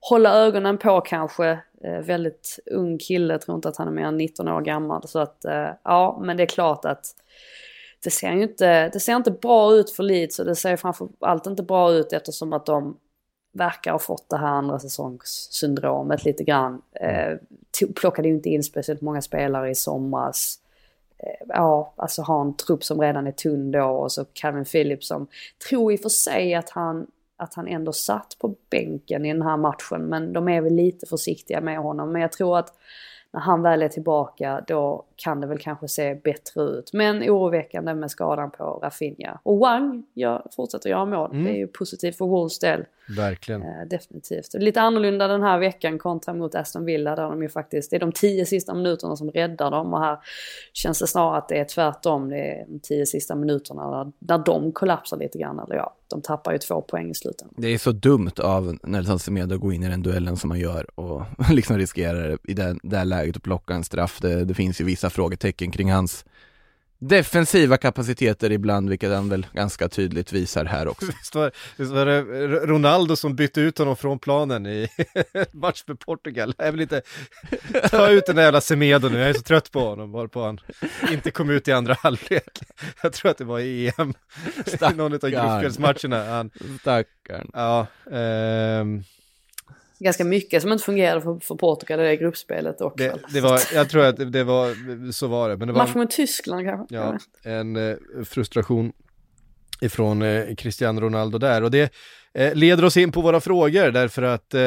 hålla ögonen på kanske. Eh, väldigt ung kille, tror inte att han är mer än 19 år gammal. Så att eh, ja, men det är klart att det ser ju inte, det ser inte bra ut för Leeds och det ser framförallt inte bra ut eftersom att de verkar ha fått det här andra säsongssyndromet lite grann. Eh, plockade ju inte in speciellt många spelare i somras. Eh, ja, alltså ha en trupp som redan är tunn då och så Calvin Phillips som tror i och för sig att han att han ändå satt på bänken i den här matchen. Men de är väl lite försiktiga med honom. Men jag tror att när han väl är tillbaka då kan det väl kanske se bättre ut. Men oroväckande med skadan på Rafinha. Och Wang gör, fortsätter göra mål. Mm. Det är ju positivt för Wolves del. Verkligen. Eh, definitivt. Lite annorlunda den här veckan kontra mot Aston Villa där de ju faktiskt, det är de tio sista minuterna som räddar dem och här känns det snarare att det är tvärtom. Det är de tio sista minuterna där, där de kollapsar lite grann. Eller ja, de tappar ju två poäng i slutet. Det är så dumt av Nelson Semedo att gå in i den duellen som man gör och liksom riskerar i det, det här läget att plocka en straff. Det, det finns ju vissa frågetecken kring hans defensiva kapaciteter ibland, vilket han väl ganska tydligt visar här också. Visst var, visst var det Ronaldo som bytte ut honom från planen i match för Portugal? Jag vill inte ta ut den där jävla Semedo nu, jag är så trött på honom, varpå han inte kom ut i andra halvlek. Jag tror att det var i EM, i någon av gruppspelsmatcherna. Han, Stackarn. ja, ehm, Ganska mycket som inte fungerade för, för Portugal i det gruppspelet också. det, det var, jag tror att det, var, så var det. Men det var Match mot Tyskland kanske? Ja, en eh, frustration ifrån eh, Cristiano Ronaldo där. Och det eh, leder oss in på våra frågor därför att eh,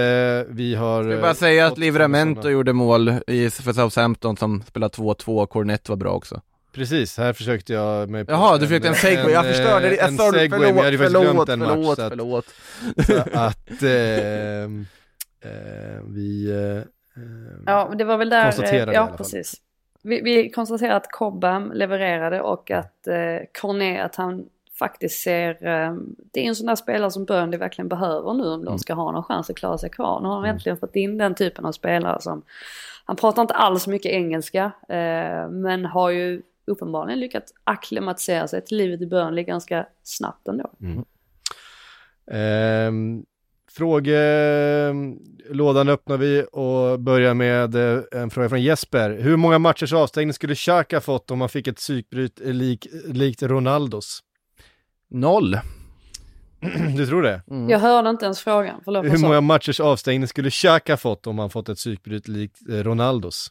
vi har... Jag vill eh, bara säga att fått Livramento gjorde mål i, för Southampton som spelar 2-2, Cornett var bra också. Precis, här försökte jag mig på Jaha, du försökte en segway, jag förstörde det, eh, jag En sa förlåt, en match. förlåt, att, förlåt. så att ehm, eh, vi... eh, Ja, det var väl där... Konstaterade eh, i ja, fall. precis. Vi, vi konstaterar att Cobham levererade och att eh, Cornet, att han faktiskt ser... Eh, det är en sån där spelare som Burnley verkligen behöver nu om de ska ha någon chans att klara sig kvar. Nu har de äntligen fått in den typen av spelare som... Han pratar inte alls mycket engelska, eh, men har ju uppenbarligen lyckats acklimatisera sig till livet i Burnley ganska snabbt ändå. Ehm, frågelådan öppnar vi och börjar med eh, en fråga från Jesper. Hur många matchers avstängning skulle Xhaka fått om han fick ett psykbryt eh, lik, likt Ronaldos? Noll. Du tror det? Jag hörde inte ens frågan, förlåt Hur många matchers avstängning skulle Xhaka fått om han fått ett psykbryt likt eh, Ronaldos?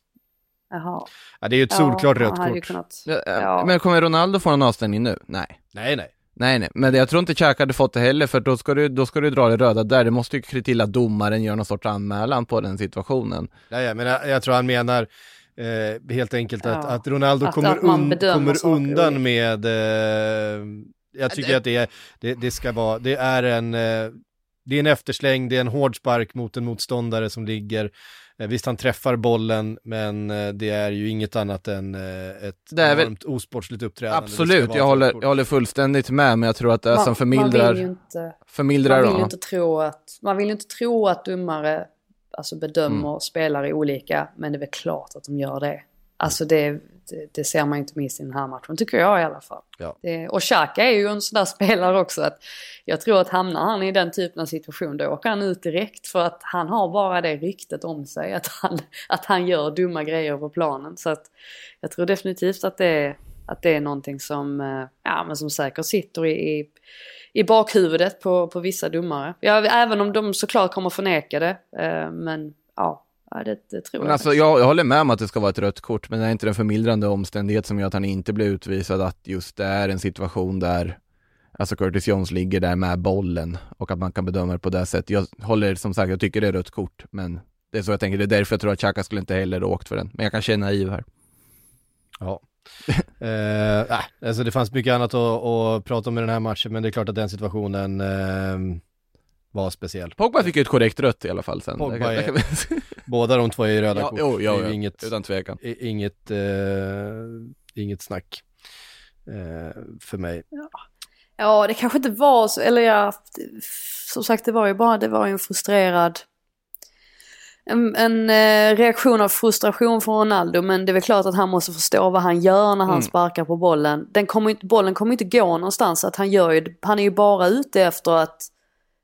Jaha. Ja, det är ju ett solklart Ja, rött kort. kunnat- Ja. Men kommer Ronaldo få en avstängning nu? Nej. Nej, nej. Nej, nej, men jag tror inte Xhaka hade fått det heller, för då ska du, då ska du dra det röda där. Det måste ju till att domaren gör någon sorts anmälan på den situationen. nej ja, men jag, jag tror han menar eh, helt enkelt att, Ja. att Ronaldo Att- kommer, att un, kommer undan med, eh, jag tycker att det, är, det, det ska vara, det är en, eh, det är en eftersläng, det är en hård spark mot en motståndare som ligger, eh, visst han träffar bollen, men eh, det är ju inget annat än eh, ett Det är väl- enormt osportsligt uppträdande. Absolut, jag håller, jag håller fullständigt med, men jag tror att det som man förmildrar, vill ju inte... förmildrar Man vill inte tro att, man vill inte tro att domare alltså bedömer Mm. spelare olika, men det är väl klart att de gör det. Alltså det, det, det ser man inte minst i den här matchen, tycker jag i alla fall. Ja. Det, och Xhaka är ju en sån där spelare också att jag tror att hamnar han i den typen av situation då åker han ut direkt för att han har bara det ryktet om sig att han, att han gör dumma grejer på planen. Så att jag tror definitivt att det, Att det är någonting som, eh, ja, men som säkert sitter i, i, i bakhuvudet på, på vissa domare. Ja, även om de såklart kommer förneka det. Eh, men ja, det, tror Men jag. alltså, jag, jag håller med om att det ska vara ett rött kort, men det är inte den förmildrande omständighet som gör att han inte blir utvisad, att just det är en situation där Alltså Curtis Jones ligger där med bollen och att man kan bedöma det på det sättet. Jag håller som sagt, jag tycker det är rött kort, men det är så jag tänker. Det är därför jag tror att Xhaka skulle inte heller ha åkt för den. Men jag kan känna naiv här. Ja. eh, äh, alltså det fanns mycket annat att, att, prata om i den här matchen, men det är klart att den situationen eh, var speciell. Pogba fick ju ett korrekt rött i alla fall sen. Pogba är, båda de två är ju röda ja, kort. Jo, ja, ja, inget, utan tvekan. Inget, eh, inget snack eh, för mig. Ja. ja, det kanske inte var så, eller ja, som sagt det var ju bara, det var ju en frustrerad en, en eh, reaktion av frustration från Ronaldo men det är väl klart att han måste förstå vad han gör när han mm. sparkar på bollen. Den kommer inte, bollen kommer inte gå någonstans. Att han, gör ju, han är ju bara ute efter att,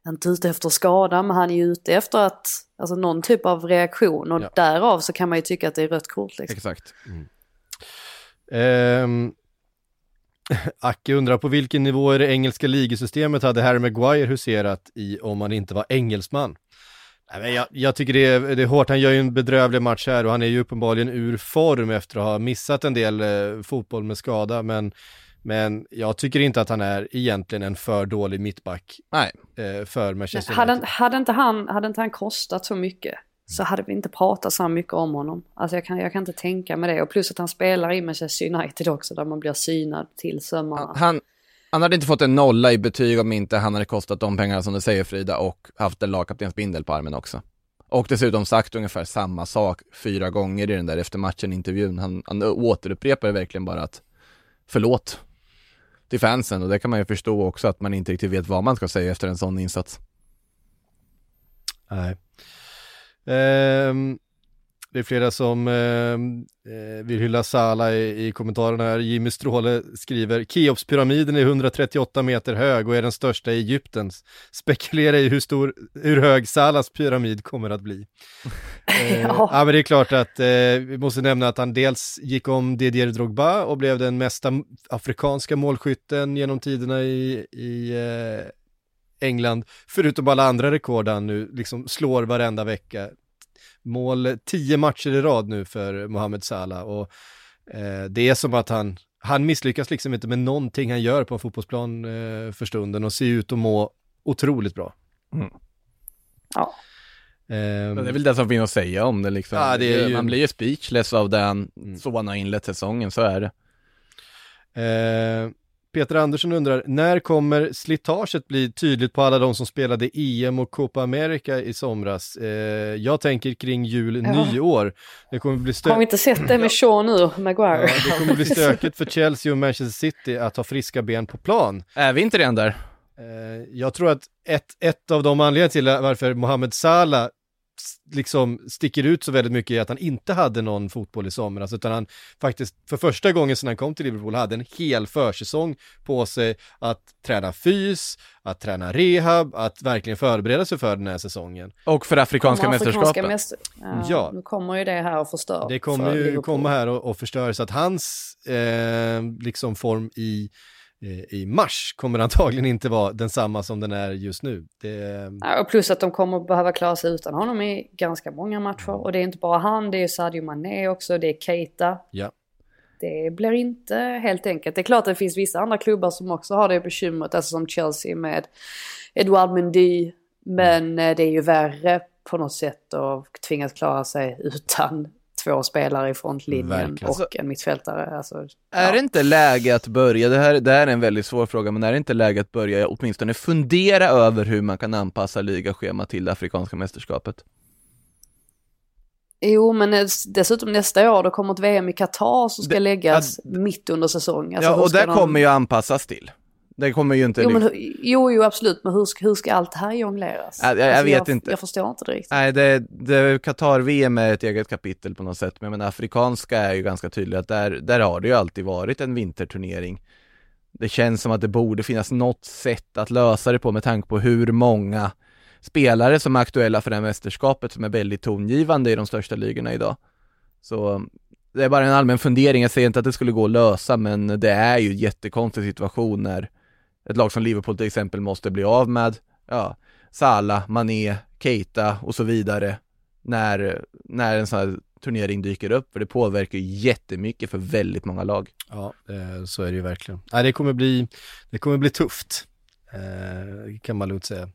inte ute efter skada men han är ju ute efter att, alltså någon typ av reaktion och ja. därav så kan man ju tycka att det är rött kort. Liksom. Exakt. Mm. Um, Acke undrar på vilken nivå i det engelska ligasystemet hade Harry Maguire huserat i om han inte var engelsman? Jag, jag tycker det är, det är hårt, han gör ju en bedrövlig match här och han är ju uppenbarligen ur form efter att ha missat en del eh, fotboll med skada, men, men jag tycker inte att han är egentligen en för dålig mittback Nej. Eh, för Manchester United. Hade, hade, inte han, hade inte han kostat så mycket så hade vi inte pratat så mycket om honom. Alltså jag kan, jag kan inte tänka med det. Och plus att han spelar i Manchester United också där man blir synad till sömmarna. Han, han hade inte fått en nolla i betyg om inte han hade kostat de pengarna som du säger Frida och haft en lagkaptensbindel på armen också. Och dessutom sagt ungefär samma sak fyra gånger i den där efter matchen-intervjun. Han, han återupprepar verkligen bara att förlåt till fansen och det kan man ju förstå också att man inte riktigt vet vad man ska säga efter en sån insats. Nej. Um, det är flera som ehm, eh, vill hylla Sala i, i kommentarerna här. Jimmy Stråle skriver Keopspyramiden är 138 meter hög och är den största i Egyptens. Spekulera i hur stor, hur hög Salas pyramid kommer att bli. eh, ja. ja. men det är klart att eh, vi måste nämna att han dels gick om Didier Drogba och blev den mesta afrikanska målskytten genom tiderna i, i eh, England, förutom alla andra rekord han nu liksom slår varenda vecka mål tio matcher i rad nu för Mohamed Salah och eh, det är som att han, han misslyckas liksom inte med någonting han gör på en fotbollsplan eh, för stunden och ser ut att må otroligt bra. Mm. Ja. Um, det är väl det som finns att säga om det liksom. Ja, det ju... Man blir ju speechless av det han, mm. så han har inlett säsongen, så är det. Uh, Peter Andersson undrar, när kommer slitaget bli tydligt på alla de som spelade EM och Copa America i somras? Eh, jag tänker kring jul, ja. nyår. Det kommer bli stö- Har vi inte sett det med Sean nu, Maguire? Ja, det kommer bli stökigt för Chelsea och Manchester City att ha friska ben på plan. Är vi inte redan där? Eh, jag tror att ett, ett av de anledningarna till varför Mohamed Salah liksom sticker ut så väldigt mycket i att han inte hade någon fotboll i somras, utan han faktiskt för första gången sedan han kom till Liverpool hade en hel försäsong på sig att träna fys, att träna rehab, att verkligen förbereda sig för den här säsongen. Och för afrikanska kommer mästerskapet. Mäster... Ja, ja, nu kommer ju det här och förstör. Det kommer ju Liverpool. komma här och, och förstöra, så att hans eh, liksom form i i mars kommer antagligen inte vara densamma som den är just nu. Det... Ja, och plus att de kommer behöva klara sig utan honom i ganska många matcher. Och det är inte bara han, det är Sadio Mané också, det är Keita. Ja. Det blir inte helt enkelt. Det är klart att det finns vissa andra klubbar som också har det bekymret, alltså som Chelsea med Edouard Mendy. Men mm. det är ju värre på något sätt att tvingas klara sig utan två spelare i frontlinjen Verkligen. och alltså, en mittfältare. Alltså, är ja. det inte läge att börja, det här, det här är en väldigt svår fråga, men är det inte läge att börja åtminstone fundera över hur man kan anpassa ligaschema till det afrikanska mästerskapet? Jo, men dessutom nästa år, då kommer ett VM i Qatar som ska det, läggas att, mitt under säsong. Alltså, ja, och det de... kommer ju anpassas till. Det kommer ju inte... Jo, men, jo, jo absolut, men hur ska, hur ska allt det här jongleras? Jag, jag, jag alltså, vet jag, inte. Jag förstår inte riktigt. Nej, det, det Qatar-VM är ett eget kapitel på något sätt, men, men afrikanska är ju ganska tydligt att där, där har det ju alltid varit en vinterturnering. Det känns som att det borde finnas något sätt att lösa det på med tanke på hur många spelare som är aktuella för det här mästerskapet som är väldigt tongivande i de största ligorna idag. Så det är bara en allmän fundering, jag säger inte att det skulle gå att lösa, men det är ju en jättekonstig situation när ett lag som Liverpool till exempel måste bli av med, ja, Salah, Mané, Keita och så vidare när, när en sån här turnering dyker upp, för det påverkar ju jättemycket för väldigt många lag. Ja, eh, så är det ju verkligen. Nej, det kommer bli, det kommer bli tufft, eh, kan man lugnt säga.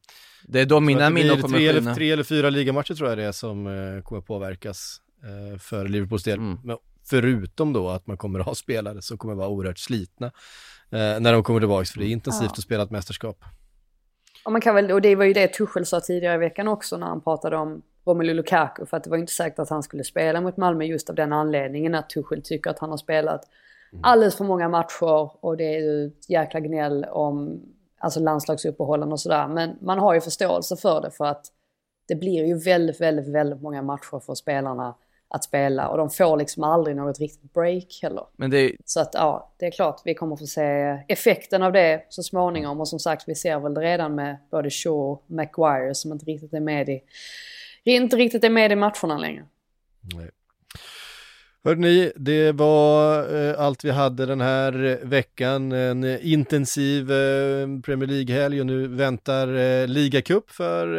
Det är då mina minnen kommer tre, skina. tre eller fyra ligamatcher tror jag det är som eh, kommer påverkas för Liverpools del. Mm. Men förutom då att man kommer att ha spelare som kommer vara oerhört slitna när de kommer tillbaka, för det är intensivt Ja. att spela ett mästerskap. Och, man kan väl, och det var ju det Tuchel sa tidigare i veckan också när han pratade om Romelu Lukaku. För att det var inte säkert att han skulle spela mot Malmö just av den anledningen att Tuchel tycker att han har spelat alldeles för många matcher och det är ju ett jäkla gnäll om alltså landslagsuppehållen och sådär. Men man har ju förståelse för det för att det blir ju väldigt, väldigt, väldigt många matcher för spelarna att spela och de får liksom aldrig något riktigt break heller. Men det, Så att ja, det är klart vi kommer få se effekten av det så småningom. Och som sagt, vi ser väl redan med både Shaw och Maguire som inte riktigt är med i, inte riktigt är med i matcherna längre. Nej. Hörde ni, det var eh, allt vi hade den här eh, veckan. En eh, intensiv Premier League-helg och nu väntar ligacup för,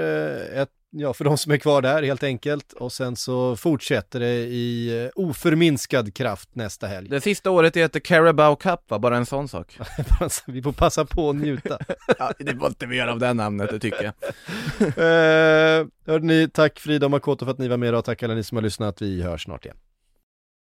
ett, ja, för de som är kvar där helt enkelt. Och sen så fortsätter det i eh, oförminskad kraft nästa helg. det sista året heter Carabao Cup va? Bara en sån sak. vi får passa på att njuta. ja, det var inte mer av det namnet, det tycker jag. eh, hörde ni, tack Frida och Makoto för att ni var med och tack alla ni som har lyssnat. Vi hörs snart igen.